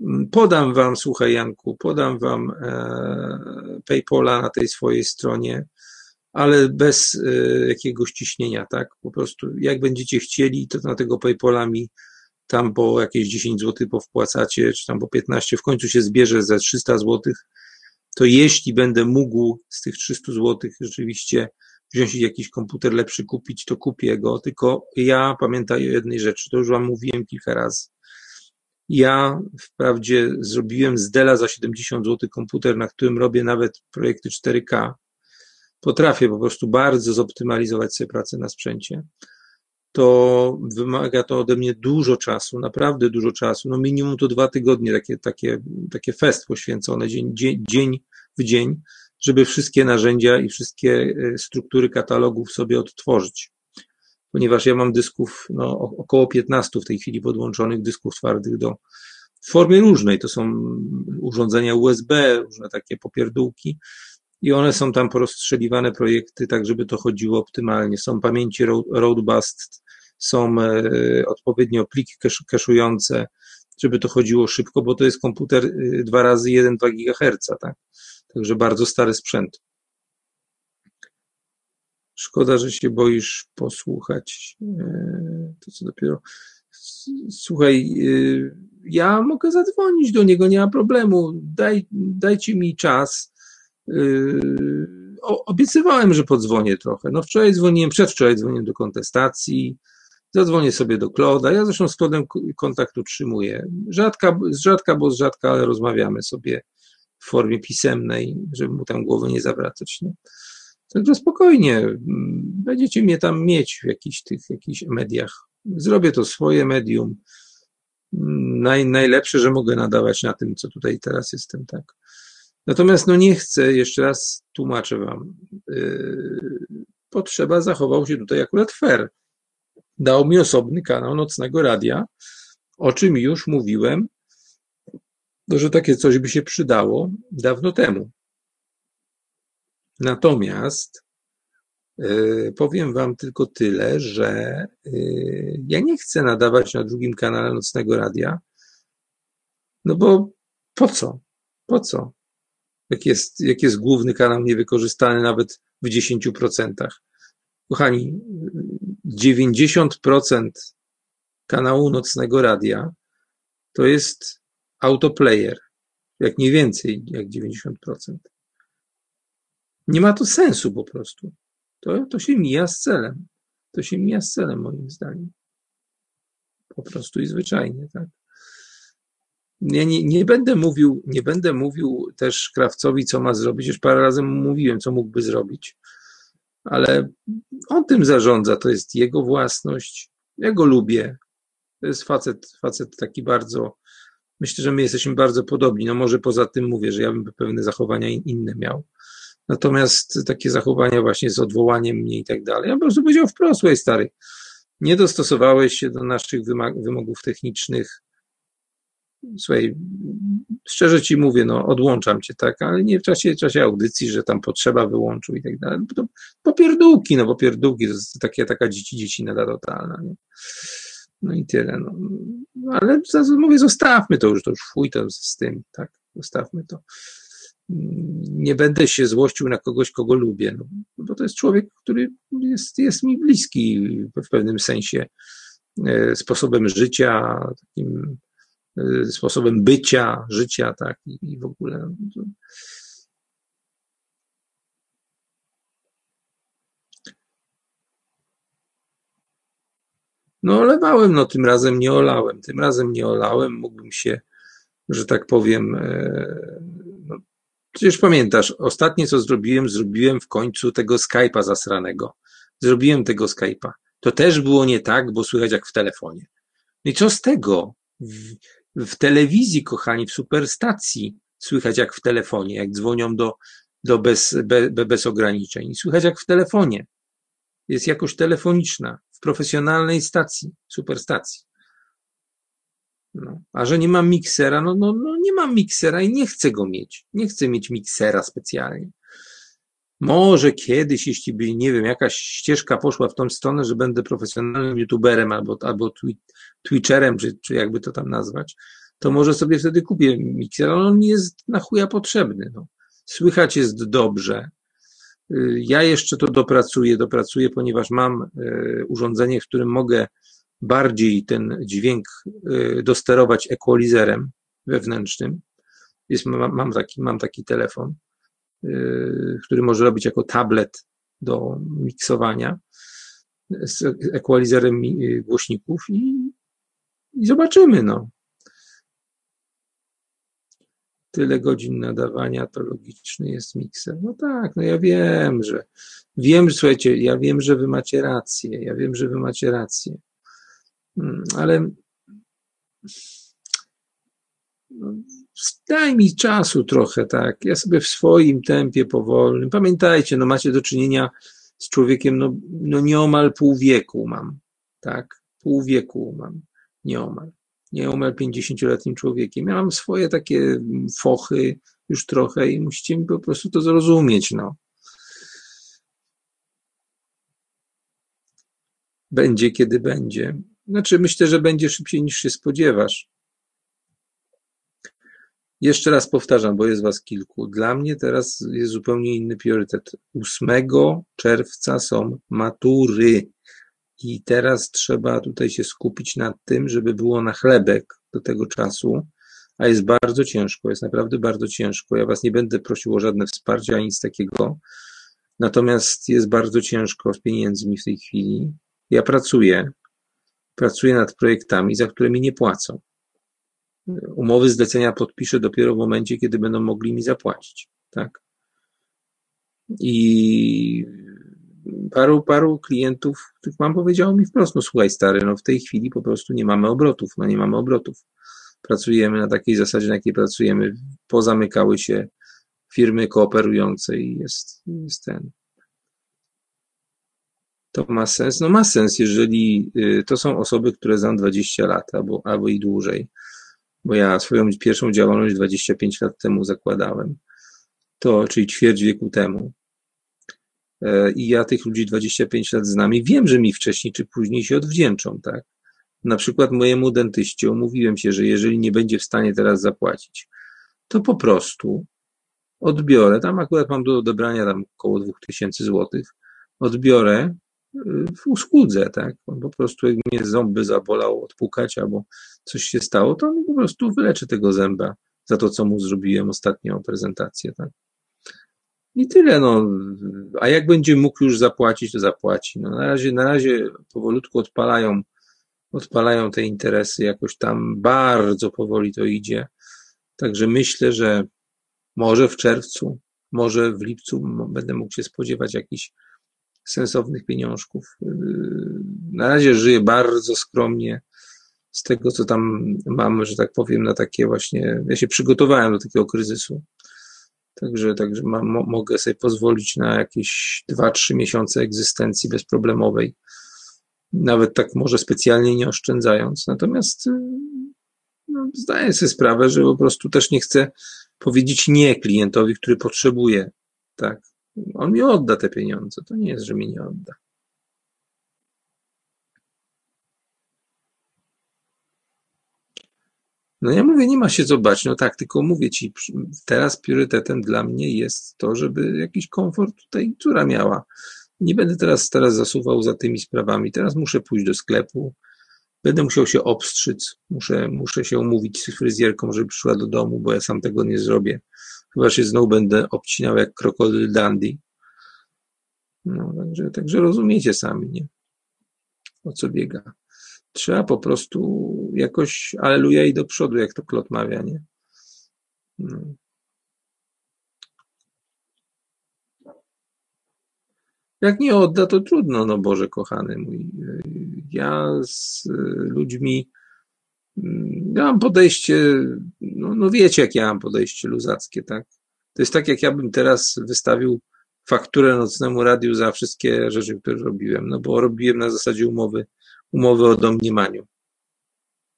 Mm, podam wam, słuchaj Janku, podam wam e, PayPola na tej swojej stronie, ale bez e, jakiegoś ciśnienia, tak? Po prostu jak będziecie chcieli, to na tego PayPola mi tam po jakieś 10 zł powpłacacie, czy tam po 15, w końcu się zbierze ze 300 zł, to jeśli będę mógł z tych 300 zł rzeczywiście wziąć jakiś komputer lepszy, kupić, to kupię go, tylko ja pamiętaj o jednej rzeczy, to już wam mówiłem kilka razy. Ja wprawdzie zrobiłem z Dela za 70 zł komputer, na którym robię nawet projekty 4K. Potrafię po prostu bardzo zoptymalizować sobie pracę na sprzęcie. To wymaga to ode mnie dużo czasu, naprawdę dużo czasu. No minimum to dwa tygodnie, takie, takie, takie fest poświęcone dzień, dzień, dzień w dzień żeby wszystkie narzędzia i wszystkie e, struktury katalogów sobie odtworzyć. Ponieważ ja mam dysków no, około 15 w tej chwili podłączonych dysków twardych do w formie różnej. To są urządzenia USB, różne takie popierdółki i one są tam porozstrzeliwane projekty tak, żeby to chodziło optymalnie. Są pamięci roadbust, są e, odpowiednio pliki keszujące, żeby to chodziło szybko, bo to jest komputer 2 e, razy 1,2 GHz, tak? Także bardzo stary sprzęt. Szkoda, że się boisz posłuchać. E, to co dopiero. Słuchaj, e, ja mogę zadzwonić do niego, nie ma problemu. Daj, dajcie mi czas. E, o, obiecywałem, że podzwonię trochę. No wczoraj dzwoniłem, przedwczoraj dzwoniłem do kontestacji. Zadzwonię sobie do Kloda. Ja zresztą z Klodem kontakt utrzymuję. Rzadka, z rzadka, bo z rzadka, ale rozmawiamy sobie w formie pisemnej, żeby mu tam głowy nie zawracać. Nie? Także spokojnie, będziecie mnie tam mieć w jakichś tych jakichś mediach. Zrobię to swoje medium. Naj, najlepsze, że mogę nadawać na tym, co tutaj teraz jestem, tak. Natomiast no nie chcę, jeszcze raz tłumaczę wam, yy, potrzeba zachował się tutaj akurat fair. Dał mi osobny kanał Nocnego Radia, o czym już mówiłem no, że takie coś by się przydało dawno temu. Natomiast yy, powiem Wam tylko tyle, że yy, ja nie chcę nadawać na drugim kanale Nocnego Radia, no bo po co? Po co? Jak jest, jak jest główny kanał niewykorzystany nawet w 10%. Kochani, 90% kanału Nocnego Radia to jest autoplayer, jak nie więcej, jak 90%. Nie ma to sensu po prostu. To, to się mija z celem. to się mija z celem moim zdaniem. Po prostu i zwyczajnie, tak. Ja nie, nie będę mówił, nie będę mówił też krawcowi, co ma zrobić. Już parę razy mówiłem, co mógłby zrobić, ale on tym zarządza. To jest jego własność. Ja go lubię. To jest facet, facet taki bardzo. Myślę, że my jesteśmy bardzo podobni. No może poza tym mówię, że ja bym pewne zachowania inne miał. Natomiast takie zachowania właśnie z odwołaniem mnie i tak dalej. Ja po prostu powiedział wprost, słuchaj stary, nie dostosowałeś się do naszych wymogów technicznych, słuchaj, szczerze ci mówię, no odłączam cię, tak, ale nie w czasie, w czasie audycji, że tam potrzeba wyłączył i tak dalej. To popierdółki, no popierdółki, to jest takie, taka dzieci, dziecina totalna, nie? No i tyle, no. Ale mówię, zostawmy to już, to już fuj to z tym, tak, zostawmy to. Nie będę się złościł na kogoś, kogo lubię, no, bo to jest człowiek, który jest, jest mi bliski w pewnym sensie e, sposobem życia, takim Y, sposobem bycia, życia, tak, i, i w ogóle. No, no olewałem, no tym razem nie olałem, tym razem nie olałem, mógłbym się, że tak powiem, e, no, przecież pamiętasz, ostatnie co zrobiłem, zrobiłem w końcu tego Skype'a zasranego. Zrobiłem tego Skype'a. To też było nie tak, bo słychać jak w telefonie. No i co z tego? w telewizji, kochani, w superstacji słychać jak w telefonie, jak dzwonią do, do bez, be, bez ograniczeń. Słychać jak w telefonie. Jest jakoś telefoniczna, w profesjonalnej stacji, superstacji. No. A że nie mam miksera, no, no, no nie mam miksera i nie chcę go mieć. Nie chcę mieć miksera specjalnie. Może kiedyś, jeśli by, nie wiem, jakaś ścieżka poszła w tą stronę, że będę profesjonalnym youtuberem albo, albo twitcherem, czy, czy jakby to tam nazwać, to może sobie wtedy kupię mikser, ale on jest na chuja potrzebny. No. Słychać jest dobrze. Y, ja jeszcze to dopracuję, dopracuję, ponieważ mam y, urządzenie, w którym mogę bardziej ten dźwięk y, dosterować equalizerem wewnętrznym. Jest, mam, taki, mam taki telefon który może robić jako tablet do miksowania z ekwalizerem y, głośników i, i zobaczymy, no. Tyle godzin nadawania, to logiczny jest mikser. No tak, no ja wiem, że wiem, słuchajcie, ja wiem, że wy macie rację, ja wiem, że wy macie rację, mm, ale no, daj mi czasu trochę, tak. Ja sobie w swoim tempie powolnym. Pamiętajcie, no macie do czynienia z człowiekiem, no, no nieomal pół wieku mam, tak. Pół wieku mam, nieomal. Nieomal pięćdziesięcioletnim człowiekiem. Ja mam swoje takie fochy już trochę i musicie mi po prostu to zrozumieć, no. Będzie, kiedy będzie. Znaczy, myślę, że będzie szybciej niż się spodziewasz. Jeszcze raz powtarzam, bo jest was kilku. Dla mnie teraz jest zupełnie inny priorytet. 8 czerwca są matury. I teraz trzeba tutaj się skupić nad tym, żeby było na chlebek do tego czasu, a jest bardzo ciężko, jest naprawdę bardzo ciężko. Ja Was nie będę prosił o żadne wsparcie ani nic takiego. Natomiast jest bardzo ciężko z pieniędzmi w tej chwili. Ja pracuję, pracuję nad projektami, za które mi nie płacą umowy zlecenia podpiszę dopiero w momencie, kiedy będą mogli mi zapłacić, tak? I paru, paru klientów, których mam, powiedziało mi wprost, no słuchaj stary, no w tej chwili po prostu nie mamy obrotów, no nie mamy obrotów. Pracujemy na takiej zasadzie, na jakiej pracujemy. Pozamykały się firmy kooperujące i jest, jest ten. To ma sens? No ma sens, jeżeli y, to są osoby, które znam 20 lat albo, albo i dłużej bo ja swoją pierwszą działalność 25 lat temu zakładałem, to, czyli ćwierć wieku temu. E, I ja tych ludzi 25 lat znam i wiem, że mi wcześniej czy później się odwdzięczą, tak? Na przykład mojemu dentyście umówiłem się, że jeżeli nie będzie w stanie teraz zapłacić, to po prostu odbiorę, tam akurat mam do odebrania tam około 2000 złotych, odbiorę w usłudze, tak? On po prostu jak mnie ząby zabolał odpukać albo coś się stało, to on po prostu wyleczy tego zęba za to, co mu zrobiłem ostatnią prezentację, tak? I tyle, no. A jak będzie mógł już zapłacić, to zapłaci. No, na razie, na razie powolutku odpalają, odpalają te interesy, jakoś tam bardzo powoli to idzie. Także myślę, że może w czerwcu, może w lipcu będę mógł się spodziewać jakichś sensownych pieniążków. Na razie żyję bardzo skromnie z tego, co tam mam, że tak powiem, na takie właśnie. Ja się przygotowałem do takiego kryzysu. Także, także mam, mogę sobie pozwolić na jakieś 2-3 miesiące egzystencji bezproblemowej. Nawet tak może specjalnie nie oszczędzając. Natomiast no, zdaję sobie sprawę, że po prostu też nie chcę powiedzieć nie klientowi, który potrzebuje. Tak. On mi odda te pieniądze. To nie jest, że mi nie odda. No ja mówię, nie ma się co bać, no tak, tylko mówię ci, teraz priorytetem dla mnie jest to, żeby jakiś komfort tutaj córa miała. Nie będę teraz, teraz zasuwał za tymi sprawami. Teraz muszę pójść do sklepu, będę musiał się obstrzyc, muszę, muszę się umówić z fryzjerką, żeby przyszła do domu, bo ja sam tego nie zrobię. Chyba się znowu będę obcinał jak krokodyl dandy. No, także, także rozumiecie sami, nie? O co biega. Trzeba po prostu jakoś aleluja i do przodu, jak to Klot mawia, nie? No. Jak nie odda, to trudno, no Boże kochany mój. Ja z ludźmi, ja mam podejście, no, no wiecie, jak ja mam podejście luzackie, tak? To jest tak, jak ja bym teraz wystawił fakturę nocnemu radiu za wszystkie rzeczy, które robiłem, no bo robiłem na zasadzie umowy umowy o domniemaniu.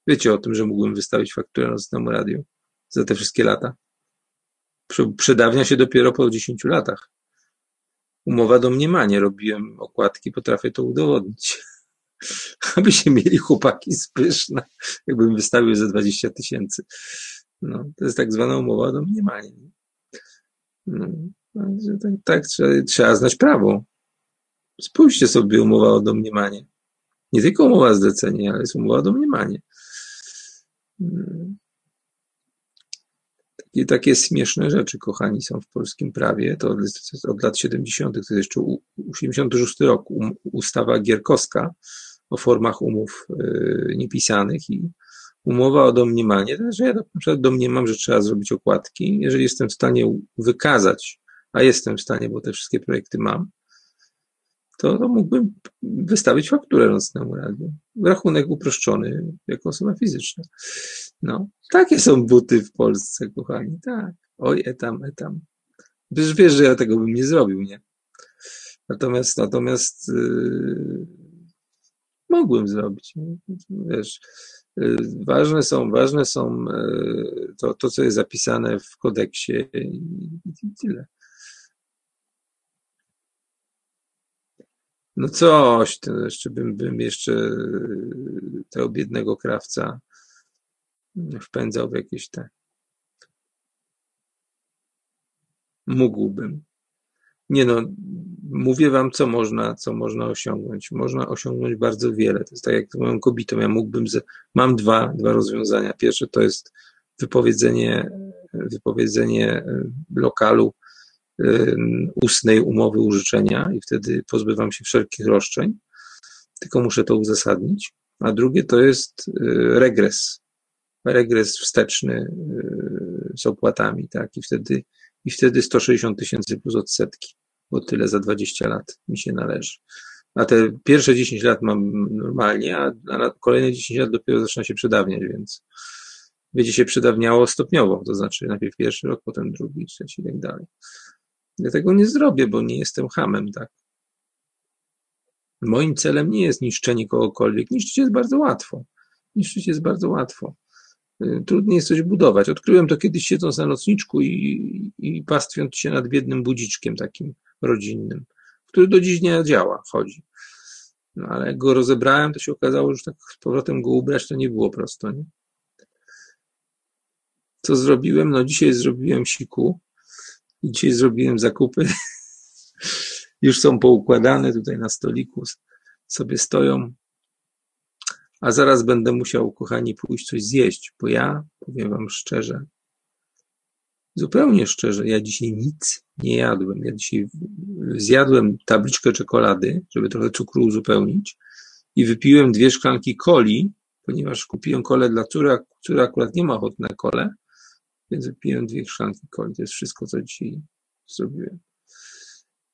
Wiecie o tym, że mógłbym wystawić fakturę nocnemu radiu za te wszystkie lata? Przedawnia się dopiero po 10 latach. Umowa domniemanie. Robiłem okładki, potrafię to udowodnić. Aby się mieli chłopaki spyszne, jakbym wystawił za 20 tysięcy. No, to jest tak zwana umowa domniemanie. No, tak, tak trzeba, trzeba znać prawo. Spójrzcie sobie umowa o domniemanie. Nie tylko umowa zlecenie, ale jest umowa o domniemanie. Takie, takie śmieszne rzeczy, kochani, są w polskim prawie. To od, od lat 70., to jest jeszcze 86 rok, um, ustawa Gierkowska o formach umów yy, niepisanych i umowa o domniemanie, to że ja na przykład domniemam, że trzeba zrobić okładki. Jeżeli jestem w stanie wykazać, a jestem w stanie, bo te wszystkie projekty mam, to, to mógłbym wystawić fakturę nocnemu radiu. Rachunek uproszczony jako osoba fizyczna. No, takie są buty w Polsce, kochani, tak. Oj, etam, etam. Przecież wiesz, że ja tego bym nie zrobił, nie? Natomiast, natomiast yy, mogłem zrobić. Wiesz, yy, ważne są, ważne są yy, to, to, co jest zapisane w kodeksie i, i tyle. No coś, to jeszcze bym, bym jeszcze tego biednego krawca wpędzał w jakieś te. Mógłbym. Nie no, mówię wam, co można, co można osiągnąć. Można osiągnąć bardzo wiele. To jest tak jak moją kobietą. Ja mógłbym, z... mam dwa, dwa rozwiązania. Pierwsze to jest wypowiedzenie, wypowiedzenie lokalu ustnej umowy użyczenia i wtedy pozbywam się wszelkich roszczeń, tylko muszę to uzasadnić. A drugie to jest y, regres. Regres wsteczny y, z opłatami, tak? I wtedy, i wtedy 160 tysięcy plus odsetki, bo tyle za 20 lat mi się należy. A te pierwsze 10 lat mam normalnie, a na kolejne 10 lat dopiero zaczyna się przedawniać, więc będzie się przedawniało stopniowo, to znaczy najpierw pierwszy rok, potem drugi, trzeci i tak dalej. Ja tego nie zrobię, bo nie jestem hamem, tak? Moim celem nie jest niszczenie kogokolwiek. Niszczyć jest bardzo łatwo. Niszczyć jest bardzo łatwo. Y, trudniej jest coś budować. Odkryłem to kiedyś siedząc na nocniczku i, i pastwiąc się nad biednym budziczkiem takim rodzinnym, który do dziś nie działa, chodzi. No, ale jak go rozebrałem, to się okazało, że tak z powrotem go ubrać to nie było prosto. Nie? Co zrobiłem? No dzisiaj zrobiłem siku Dzisiaj zrobiłem zakupy. Już są poukładane tutaj na stoliku, sobie stoją. A zaraz będę musiał, kochani, pójść coś zjeść, bo ja, powiem Wam szczerze, zupełnie szczerze, ja dzisiaj nic nie jadłem. Ja dzisiaj zjadłem tabliczkę czekolady, żeby trochę cukru uzupełnić i wypiłem dwie szklanki coli, ponieważ kupiłem kolę dla córy, która akurat nie ma ochoty na kole, więc wypiłem dwie szklanki coli. To jest wszystko, co dzisiaj zrobiłem.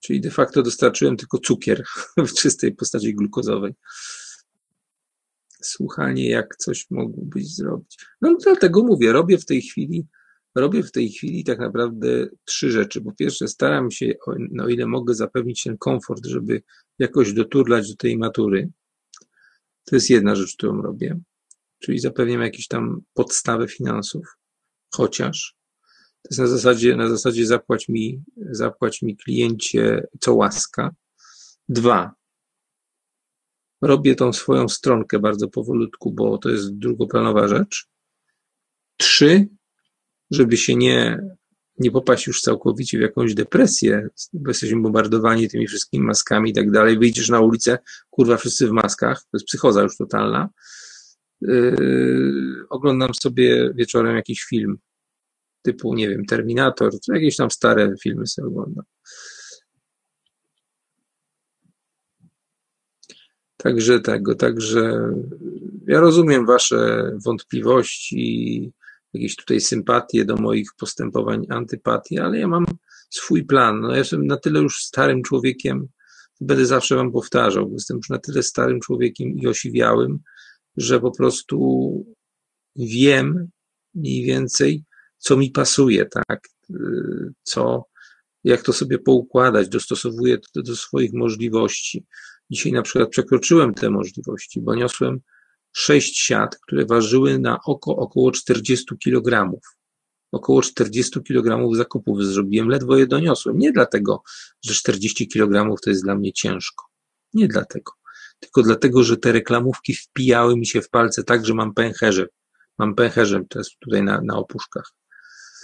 Czyli de facto dostarczyłem tylko cukier w czystej postaci glukozowej. Słuchanie, jak coś mógłbyś zrobić. No dlatego mówię, robię w tej chwili, robię w tej chwili tak naprawdę trzy rzeczy. Po pierwsze, staram się, o, no, ile mogę, zapewnić ten komfort, żeby jakoś doturlać do tej matury. To jest jedna rzecz, którą robię. Czyli zapewniam jakieś tam podstawę finansów, chociaż. To jest na zasadzie, na zasadzie zapłać mi, zapłać mi kliencie co łaska. Dwa. Robię tą swoją stronkę bardzo powolutku, bo to jest drugoplanowa rzecz. Trzy. Żeby się nie, nie popaść już całkowicie w jakąś depresję, bo jesteśmy bombardowani tymi wszystkimi maskami i tak dalej. Wyjdziesz na ulicę, kurwa, wszyscy w maskach. To jest psychoza już totalna. Yy, oglądam sobie wieczorem jakiś film typu, nie wiem, Terminator, czy jakieś tam stare filmy sobie oglądam. Także tego, także ja rozumiem Wasze wątpliwości, jakieś tutaj sympatie do moich postępowań, antypatii, ale ja mam swój plan. No, ja jestem na tyle już starym człowiekiem, będę zawsze Wam powtarzał, jestem już na tyle starym człowiekiem i osiwiałym, że po prostu wiem mniej więcej, co mi pasuje, tak, co, jak to sobie poukładać, dostosowuję to do swoich możliwości. Dzisiaj na przykład przekroczyłem te możliwości, bo niosłem sześć siat, które ważyły na oko około 40 kg. Około 40 kg zakupów zrobiłem, ledwo je doniosłem. Nie dlatego, że 40 kg to jest dla mnie ciężko. Nie dlatego. Tylko dlatego, że te reklamówki wpijały mi się w palce tak, że mam pęcherze. Mam pęcherze teraz tutaj na, na opuszkach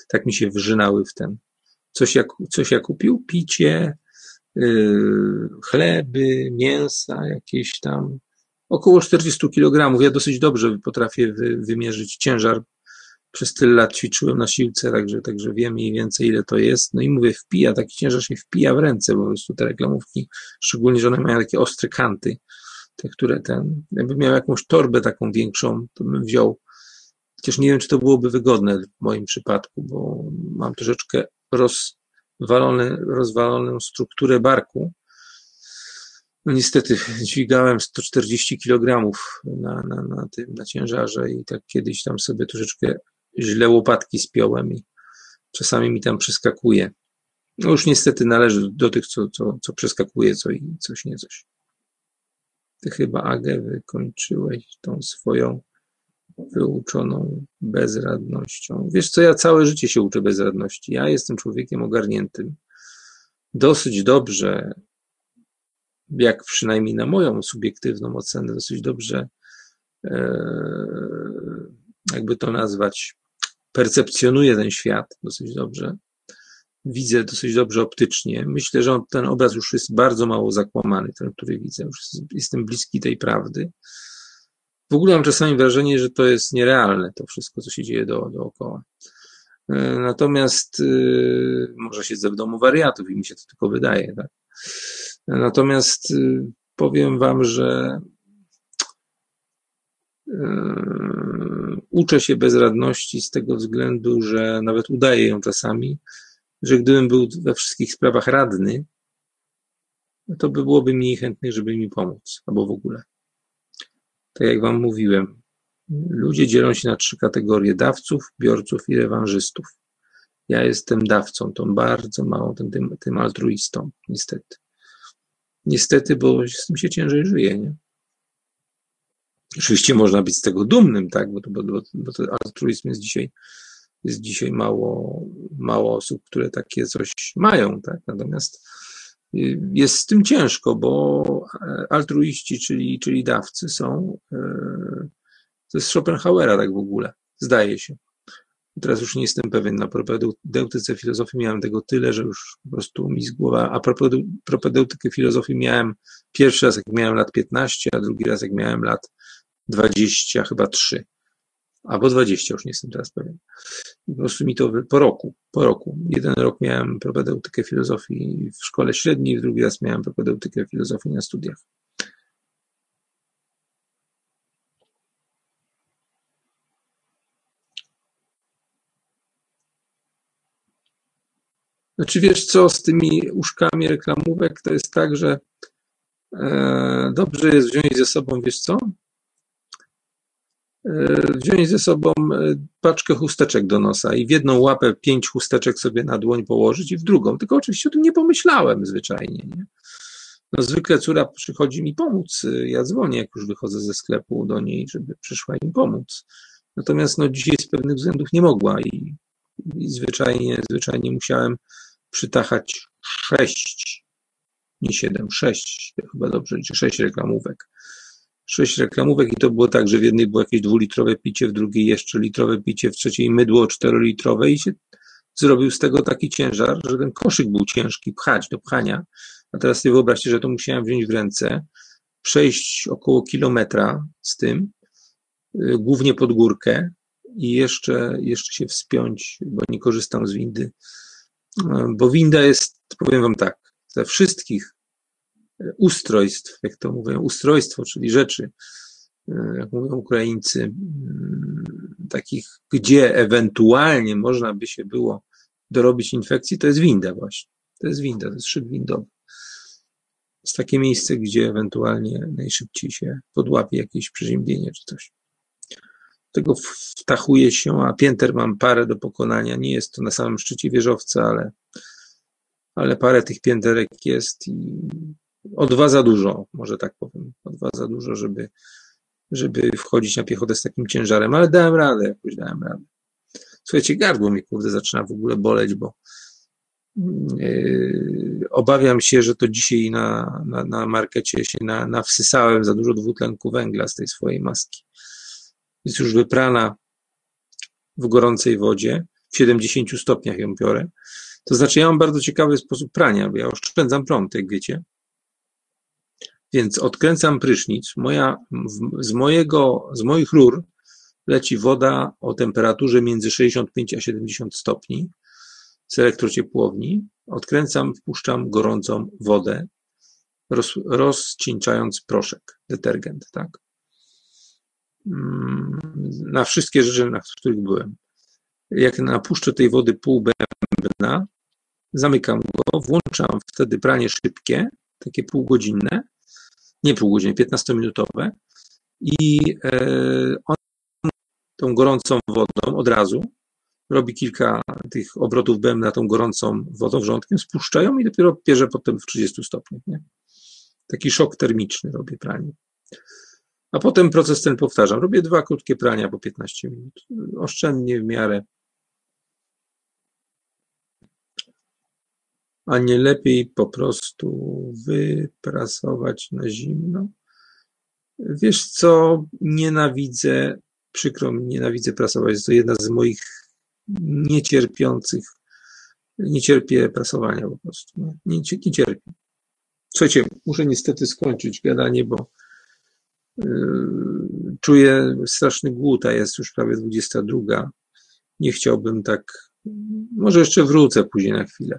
tak mi się wrzynały w ten. Coś jak, coś jak kupił? Picie, yy, chleby, mięsa, jakieś tam. Około 40 kg. Ja dosyć dobrze potrafię wy, wymierzyć ciężar. Przez tyle lat ćwiczyłem na siłce, także, także wiem mniej więcej ile to jest. No i mówię, wpija, taki ciężar się wpija w ręce, bo po prostu te reklamówki, szczególnie, że one mają takie ostre kanty, te, które ten, jakbym miał jakąś torbę taką większą, to bym wziął Chociaż nie wiem, czy to byłoby wygodne w moim przypadku, bo mam troszeczkę rozwalone, rozwaloną strukturę barku. No niestety dźwigałem 140 kg na, na, na tym, na ciężarze i tak kiedyś tam sobie troszeczkę źle łopatki spiąłem i czasami mi tam przeskakuje. No już niestety należy do tych, co, co, co przeskakuje, co i coś nie coś. Ty chyba, Agę, wykończyłeś tą swoją wyuczoną bezradnością. Wiesz co, ja całe życie się uczę bezradności. Ja jestem człowiekiem ogarniętym. Dosyć dobrze, jak przynajmniej na moją subiektywną ocenę, dosyć dobrze, e, jakby to nazwać, percepcjonuję ten świat dosyć dobrze. Widzę dosyć dobrze optycznie. Myślę, że ten obraz już jest bardzo mało zakłamany, ten, który widzę. Już jestem bliski tej prawdy. W ogóle mam czasami wrażenie, że to jest nierealne, to wszystko, co się dzieje do, dookoła. E, natomiast yy, może siedzę w domu wariatów i mi się to tylko wydaje. Tak? Natomiast yy, powiem Wam, że yy, uczę się bezradności z tego względu, że nawet udaję ją czasami, że gdybym był we wszystkich sprawach radny, to by byłoby mniej chętnych, żeby mi pomóc, albo w ogóle. Tak jak Wam mówiłem, ludzie dzielą się na trzy kategorie: dawców, biorców i rewanżystów. Ja jestem dawcą, tą bardzo małą, tym, tym, altruistą, niestety. Niestety, bo z tym się ciężej żyje, nie? Oczywiście można być z tego dumnym, tak? Bo, to, bo, bo altruizm jest dzisiaj, jest dzisiaj mało, mało osób, które takie coś mają, tak? Natomiast jest z tym ciężko, bo altruiści, czyli, czyli dawcy są, e, to jest Schopenhauera tak w ogóle, zdaje się. Teraz już nie jestem pewien, na propedeutyce filozofii miałem tego tyle, że już po prostu mi z głowa, a propedeutykę filozofii miałem pierwszy raz jak miałem lat 15, a drugi raz jak miałem lat 20, chyba 3. albo 20, już nie jestem teraz pewien. Po prostu mi to po roku, po roku. Jeden rok miałem propedeutykę filozofii w szkole średniej, drugi raz miałem propedeutykę filozofii na studiach. Znaczy wiesz co, z tymi uszkami reklamówek to jest tak, że e, dobrze jest wziąć ze sobą, wiesz co? E, wziąć ze sobą e, paczkę chusteczek do nosa i w jedną łapę pięć chusteczek sobie na dłoń położyć i w drugą. Tylko oczywiście o tym nie pomyślałem zwyczajnie. Nie? No, zwykle córa przychodzi mi pomóc. Ja dzwonię, jak już wychodzę ze sklepu do niej, żeby przyszła im pomóc. Natomiast no, dzisiaj z pewnych względów nie mogła i, i zwyczajnie, zwyczajnie musiałem przytachać sześć, nie siedem, sześć, chyba dobrze sześć reklamówek. Sześć reklamówek i to było tak, że w jednej było jakieś dwulitrowe picie, w drugiej jeszcze litrowe picie, w trzeciej mydło czterolitrowe i się zrobił z tego taki ciężar, że ten koszyk był ciężki pchać do pchania. A teraz sobie wyobraźcie, że to musiałem wziąć w ręce, przejść około kilometra z tym, y, głównie pod górkę i jeszcze, jeszcze się wspiąć, bo nie korzystam z windy, bo winda jest, powiem Wam tak, ze wszystkich ustrojstw, jak to mówią, ustrojstwo, czyli rzeczy, jak mówią Ukraińcy, takich, gdzie ewentualnie można by się było dorobić infekcji, to jest winda właśnie. To jest winda, to jest szyb windowy. To jest takie miejsce, gdzie ewentualnie najszybciej się podłapie jakieś przeziębienie czy coś tego wtachuje się, a pięter mam parę do pokonania. Nie jest to na samym szczycie wieżowca, ale, ale parę tych pięterek jest i o dwa za dużo, może tak powiem, o dwa za dużo, żeby, żeby wchodzić na piechotę z takim ciężarem, ale dałem radę, jakoś dałem radę. Słuchajcie, gardło mi kurde zaczyna w ogóle boleć, bo yy, obawiam się, że to dzisiaj na, na, na markecie się na, nawsysałem za dużo dwutlenku węgla z tej swojej maski jest już wyprana w gorącej wodzie, w 70 stopniach ją biorę. To znaczy, ja mam bardzo ciekawy sposób prania, bo ja oszczędzam prąd, jak wiecie. Więc odkręcam prysznic. Moja, z, mojego, z moich rur leci woda o temperaturze między 65 a 70 stopni z elektrociepłowni. Odkręcam, wpuszczam gorącą wodę, roz, rozcieńczając proszek, detergent, tak? Mm, na wszystkie rzeczy, na których byłem. Jak napuszczę tej wody pół bębna, zamykam go, włączam wtedy pranie szybkie, takie półgodzinne, nie półgodzinne, 15-minutowe i e, on tą gorącą wodą od razu robi kilka tych obrotów bębna tą gorącą wodą wrzątkiem, spuszczają i dopiero pierze potem w 30 stopniach. Nie? Taki szok termiczny robię pranie. A potem proces ten powtarzam. Robię dwa krótkie prania po 15 minut. Oszczędnie w miarę. A nie lepiej po prostu wyprasować na zimno? Wiesz co, nienawidzę, przykro mi, nienawidzę prasować. Jest to jedna z moich niecierpiących, nie cierpię prasowania po prostu. Nie, nie cierpię. Słuchajcie, muszę niestety skończyć gadanie, bo Yy, czuję straszny głód, a jest już prawie 22. Nie chciałbym tak, może jeszcze wrócę później na chwilę.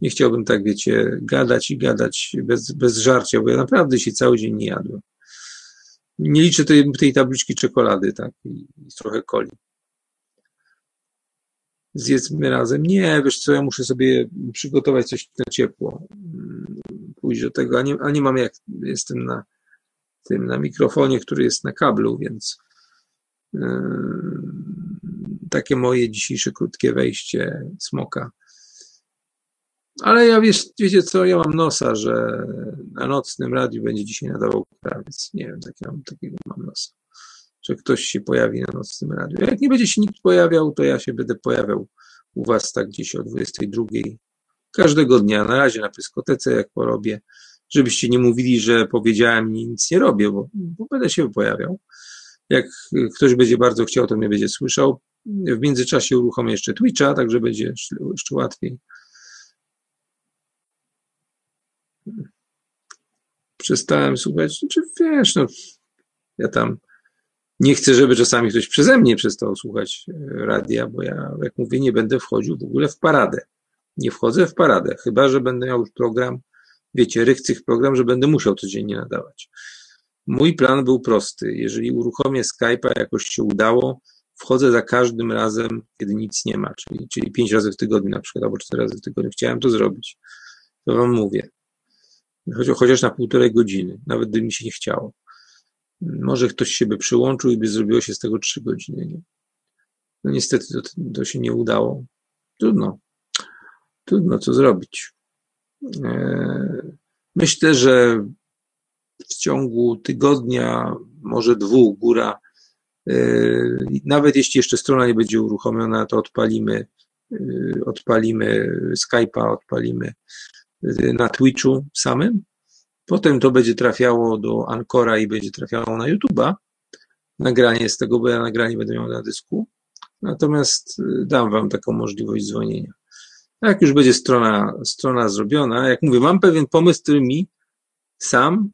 Nie chciałbym tak, wiecie, gadać i gadać bez, bez żarcia, bo ja naprawdę się cały dzień nie jadłem. Nie liczę tej, tej tabliczki czekolady, tak, i, i trochę coli. Zjedzmy razem. Nie, wiesz co, ja muszę sobie przygotować coś na ciepło. Pójść do tego, a nie, a nie mam jak, jestem na, tym na mikrofonie, który jest na kablu, więc yy, takie moje dzisiejsze krótkie wejście smoka. Ale ja wiesz, wiecie co, ja mam nosa, że na nocnym radiu będzie dzisiaj nadawał krawiec. Nie wiem, takiego, takiego mam nosa. Że ktoś się pojawi na nocnym radiu. Jak nie będzie się nikt pojawiał, to ja się będę pojawiał u was tak gdzieś o 22 każdego dnia. Na razie na pyskotece, jak porobię żebyście nie mówili, że powiedziałem i nic nie robię, bo, bo będę się pojawiał. Jak ktoś będzie bardzo chciał, to mnie będzie słyszał. W międzyczasie uruchomię jeszcze Twitcha, także będzie jeszcze łatwiej. Przestałem słuchać, czy wiesz, no, ja tam Nie chcę, żeby czasami ktoś przeze mnie przestał słuchać e, radia, bo ja, jak mówię, nie będę wchodził w ogóle w paradę. Nie wchodzę w paradę, chyba że będę miał już program, wiecie, rychcych program, że będę musiał codziennie nadawać. Mój plan był prosty. Jeżeli uruchomię Skype'a, jakoś się udało, wchodzę za każdym razem, kiedy nic nie ma, czyli, czyli pięć razy w tygodniu na przykład, albo cztery razy w tygodniu. Chciałem to zrobić. To wam mówię. Chociaż na półtorej godziny, nawet gdyby mi się nie chciało. Może ktoś się by przyłączył i by zrobiło się z tego trzy godziny. Nie? No niestety to, to się nie udało. Trudno. Trudno co zrobić. E, myślę, że w ciągu tygodnia, może dwóch, góra, e, nawet jeśli jeszcze strona nie będzie uruchomiona, to odpalimy, e, odpalimy Skype'a, odpalimy na Twitchu samym Potem to będzie trafiało do Ancora i będzie trafiało na YouTube'a. Nagranie z tego, bo ja nagranie będę miał na dysku. Natomiast y, dam Wam taką możliwość dzwonienia. Jak już będzie strona, strona zrobiona, jak mówię, mam pewien pomysł, który mi sam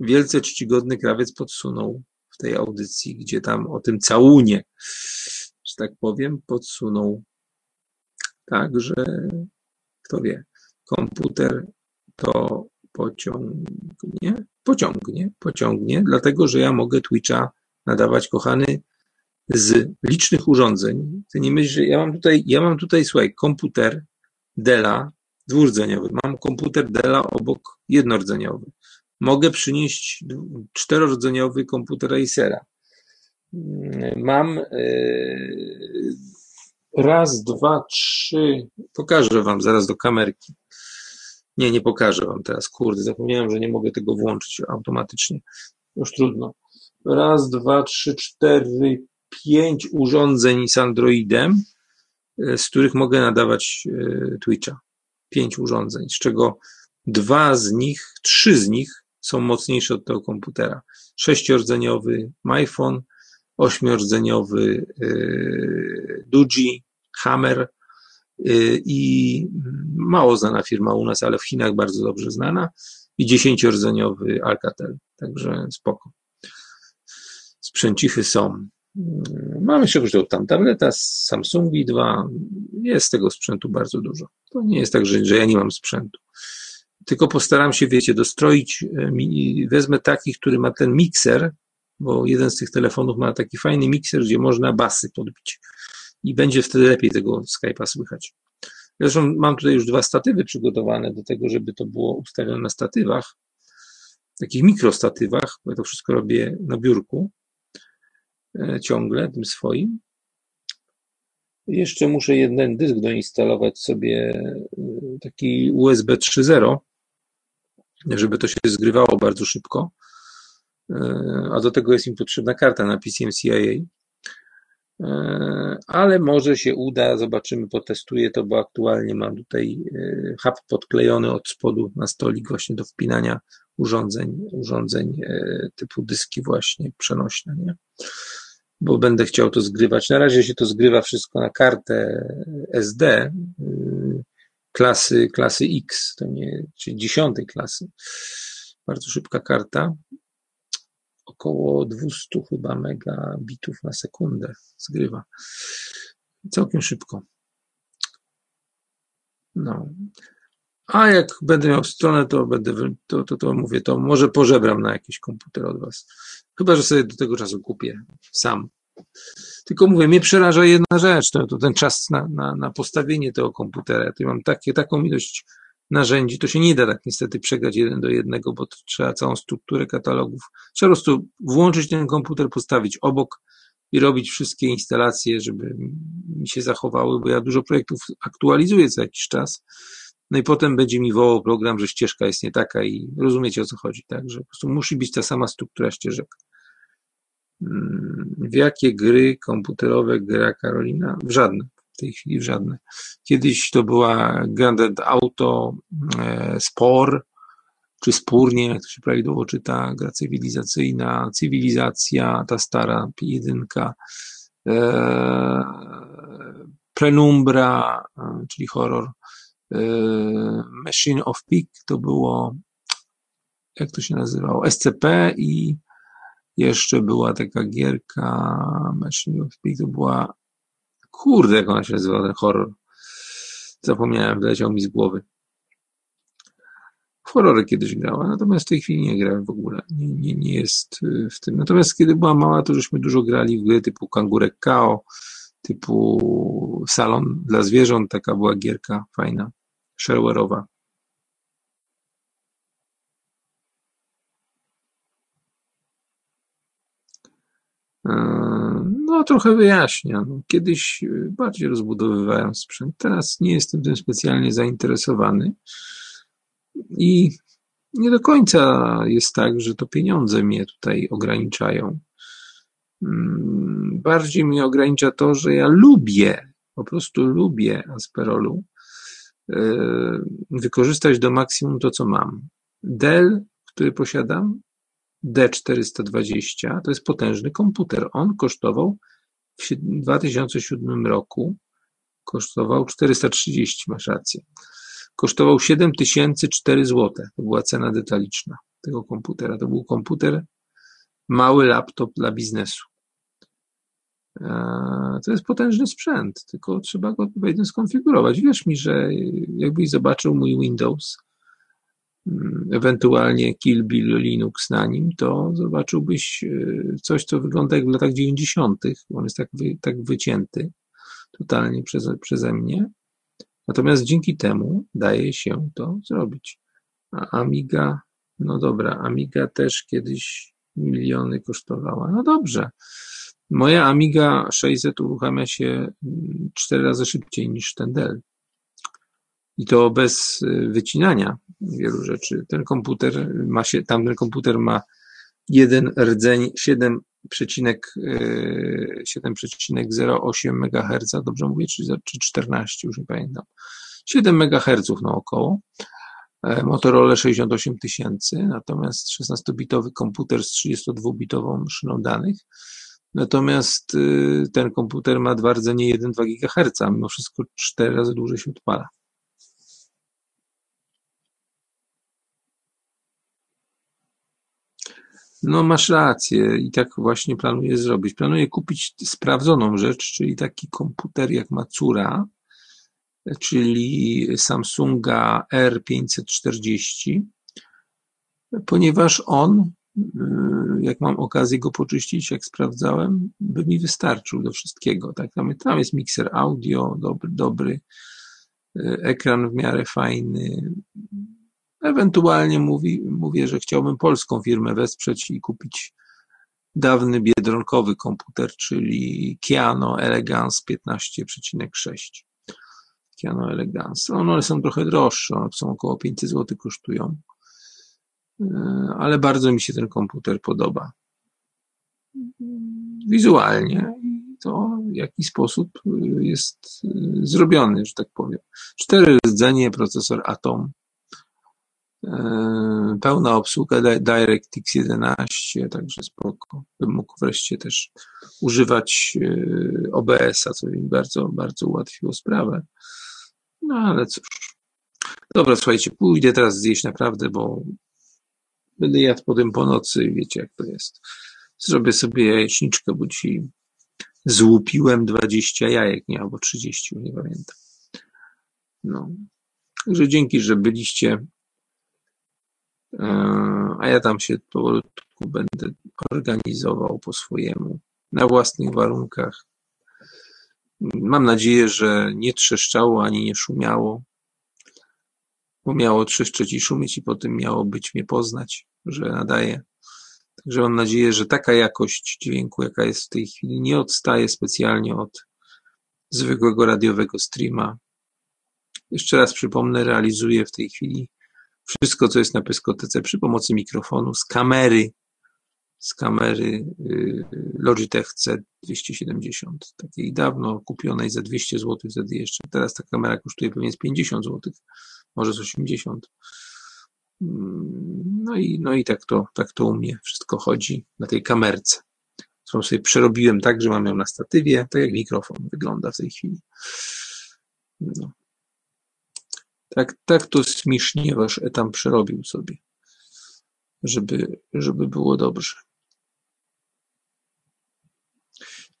wielce czcigodny krawiec podsunął w tej audycji, gdzie tam o tym całunie, że tak powiem, podsunął. Także, kto wie, komputer to pociągnie, pociągnie, pociągnie, dlatego że ja mogę Twitcha nadawać, kochany, z licznych urządzeń. Ty nie myślisz, że ja mam tutaj, ja mam tutaj, słuchaj, komputer Della dwurdzeniowy, mam komputer Della obok jednordzeniowy. Mogę przynieść czterordzeniowy komputer Acera. Mam yy, raz, dwa, trzy, pokażę wam zaraz do kamerki. Nie, nie pokażę wam teraz. Kurde, zapomniałem, że nie mogę tego włączyć automatycznie. Już trudno. Raz, dwa, trzy, cztery, pięć urządzeń z Androidem, e, z których mogę nadawać e, Twitcha. Pięć urządzeń, z czego dwa z nich, trzy z nich są mocniejsze od tego komputera. Sześciordzeniowy iPhone, ośmiordzeniowy yy, Duji, Hammer, i mało znana firma u nas, ale w Chinach bardzo dobrze znana i dziesięciordzeniowy Alcatel, także spoko. Sprzęcichy są. Y, Mamy jeszcze zresztą tam tableta Samsungi 2. Jest tego sprzętu bardzo dużo. To nie jest tak, że, że ja nie mam sprzętu. Tylko postaram się, wiecie, dostroić, y, wezmę taki, który ma ten mikser, bo jeden z tych telefonów ma taki fajny mikser, gdzie można basy podbić i będzie wtedy lepiej tego Skype'a słychać. Zresztą mam tutaj już dwa statywy przygotowane do tego, żeby to było ustawione na statywach, takich mikrostatywach, bo ja to wszystko robię na biurku e, ciągle, tym swoim. Jeszcze muszę jeden dysk doinstalować sobie, e, taki USB 3.0, żeby to się zgrywało bardzo szybko. E, a do tego jest mi potrzebna karta na PCMCIA. E, ale może się uda, zobaczymy, potestuję to, bo aktualnie mam tutaj e, hub podklejony od spodu na stolik właśnie do wpinania urządzeń, urządzeń e, typu dyski właśnie przenośne, nie? Bo będę chciał to zgrywać. Na razie się to zgrywa wszystko na kartę SD klasy, klasy X, to nie, czyli dziesiątej klasy. Bardzo szybka karta około 200 chyba megabitów na sekundę zgrywa. Całkiem szybko. No. A jak będę miał stronę, to będę, to, to, to mówię, to może pożebram na jakiś komputer od Was. Chyba, że sobie do tego czasu kupię sam. Tylko mówię, mnie przeraża jedna rzecz, to, to ten czas na, na, na postawienie tego komputera. Ja mam takie, taką ilość narzędzi, to się nie da tak niestety przegrać jeden do jednego, bo trzeba całą strukturę katalogów. Trzeba po prostu włączyć ten komputer, postawić obok i robić wszystkie instalacje, żeby mi się zachowały, bo ja dużo projektów aktualizuję co jakiś czas. No i potem będzie mi wołał program, że ścieżka jest nie taka i rozumiecie o co chodzi, tak? Że po prostu musi być ta sama struktura ścieżek. Hmm, w jakie gry komputerowe gra Karolina? W żadne w tej chwili żadne. Kiedyś to była Grand Auto, e, Spor, czy Spórnie, jak to się prawidłowo czyta, gra cywilizacyjna, cywilizacja, ta stara jedynka, e, Prenumbra, e, czyli horror, e, Machine of Peak to było, jak to się nazywało, SCP i Jeszcze była taka gierka Machine of Peak, to była kurde, jak ona się nazywa, ten horror. Zapomniałem, wyleciał mi z głowy. W horrory kiedyś grała, natomiast w tej chwili nie grałem w ogóle. Nie, nie, nie jest y, w tym. Natomiast kiedy była mała, to żeśmy dużo grali w gry typu Kangurek Kao, typu Salon dla zwierząt, taka była gierka fajna, shareware'owa. E, no, trochę wyjaśnia. No, kiedyś y, bardziej rozbudowywałem sprzęt, teraz nie jestem tym specjalnie zainteresowany i nie do końca jest tak, że to pieniądze mnie tutaj ograniczają. Mm, bardziej mnie ogranicza to, że ja lubię, po prostu lubię Asperolu e, wykorzystać do maksimum to, co mam. Dell, który posiadam, D420, to jest potężny komputer. On kosztował w 2007 roku kosztował 430, masz rację. Kosztował 7004 zł. To była cena detaliczna tego komputera. To był komputer, mały laptop dla biznesu. To jest potężny sprzęt, tylko trzeba go odpowiednio skonfigurować. Wierz mi, że jakbyś zobaczył mój Windows, ewentualnie Kill Bill Linux na nim, to zobaczyłbyś e, coś, co wygląda jak w latach 90. On jest tak, wy, tak wycięty totalnie przeze, przeze mnie. Natomiast dzięki temu daje się to zrobić. A Amiga, no dobra, Amiga też kiedyś miliony kosztowała. No dobrze. Moja Amiga 600 uruchamia się cztery razy szybciej niż ten Dell. I to bez y, wycinania wielu rzeczy. Ten komputer ma się, tamten komputer ma jeden rdzeń 7,08 MHz, dobrze mówię, czy, czy 14, już nie pamiętam. 7 MHz no około. Motorola 68 tysięcy, natomiast 16-bitowy komputer z 32-bitową maszyną danych. Natomiast y, ten komputer ma dwa rdzenie 1,2 GHz, a mimo wszystko 4 razy dłużej się odpala. No, masz rację i tak właśnie planuję zrobić. Planuję kupić sprawdzoną rzecz, czyli taki komputer jak Matsura, czyli Samsunga R540, ponieważ on, jak mam okazję go poczyścić, jak sprawdzałem, by mi wystarczył do wszystkiego. Tak, tam jest mikser audio, dobry, dobry ekran w miarę fajny, Ewentualnie mówi, mówię, że chciałbym polską firmę wesprzeć i kupić dawny biedronkowy komputer, czyli Kiano Elegance 15,6. Kiano Elegance. One są trochę droższe, one są około 500 zł kosztują. E, ale bardzo mi się ten komputer podoba. Wizualnie to w jaki sposób jest e, zrobiony, że tak powiem. Cztery rdzenie, procesor Atom pełna obsługa DirectX 11, także spoko. Bym mógł wreszcie też używać yy, OBS-a, co mi bardzo, bardzo ułatwiło sprawę. No ale cóż. Dobra, słuchajcie, pójdę teraz zjeść naprawdę, bo będę jadł potem po nocy i wiecie jak to jest. Zrobię sobie jajeczniczkę, bo dzisiaj złupiłem 20 jajek, nie, albo 30, nie pamiętam. No. Także dzięki, że byliście. E, a ja tam się powolutku będę organizował po swojemu, na własnych warunkach. Mam nadzieję, że nie trzeszczało ani nie szumiało, bo miało trzeszczeć i szumieć i potem miało być mnie poznać, że nadaje. Także mam nadzieję, że taka jakość dźwięku, jaka jest w tej chwili, nie odstaje specjalnie od zwykłego radiowego streama. Jeszcze raz przypomnę, realizuję w tej chwili wszystko, co jest na pyskotece przy pomocy mikrofonu, z kamery, z kamery y, Logitech C270, takiej dawno kupionej za 200 zł wtedy jeszcze. Teraz ta kamera kosztuje pewnie z 50 zł, może z 80. Mm, no i, no i tak to, tak to u mnie wszystko chodzi na tej kamerce, którą sobie przerobiłem tak, że mam ją na statywie, tak jak mikrofon wygląda w tej chwili. No. Tak, tak to Smiszniewasz tam przerobił sobie, żeby, żeby było dobrze.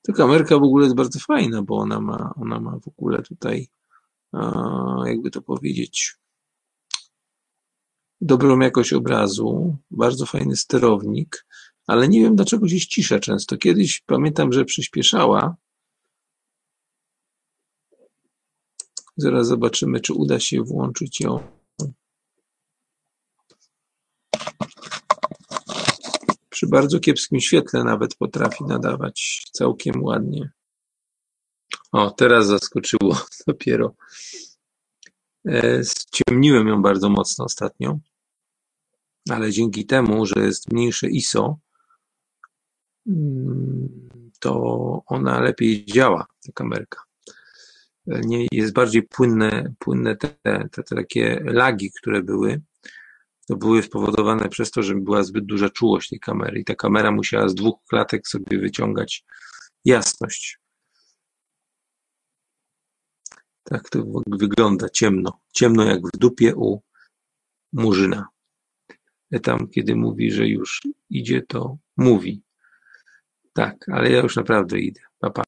Ta kamerka w ogóle jest bardzo fajna, bo ona ma, ona ma w ogóle tutaj, jakby to powiedzieć, dobrą jakość obrazu, bardzo fajny sterownik, ale nie wiem dlaczego się ścisza często. Kiedyś pamiętam, że przyspieszała. Zaraz zobaczymy, czy uda się włączyć ją. Przy bardzo kiepskim świetle nawet potrafi nadawać całkiem ładnie. O, teraz zaskoczyło dopiero. E, Ściemniłem ją bardzo mocno ostatnio, ale dzięki temu, że jest mniejsze ISO, mm, to ona lepiej działa, ta kamerka. Nie, jest bardziej płynne, płynne te, te, te takie lagi, które były, to były spowodowane przez to, że była zbyt duża czułość tej kamery i ta kamera musiała z dwóch klatek sobie wyciągać jasność. Tak to wygląda, ciemno. Ciemno jak w dupie u murzyna. Tam, kiedy mówi, że już idzie, to mówi. Tak, ale ja już naprawdę idę. Pa, pa.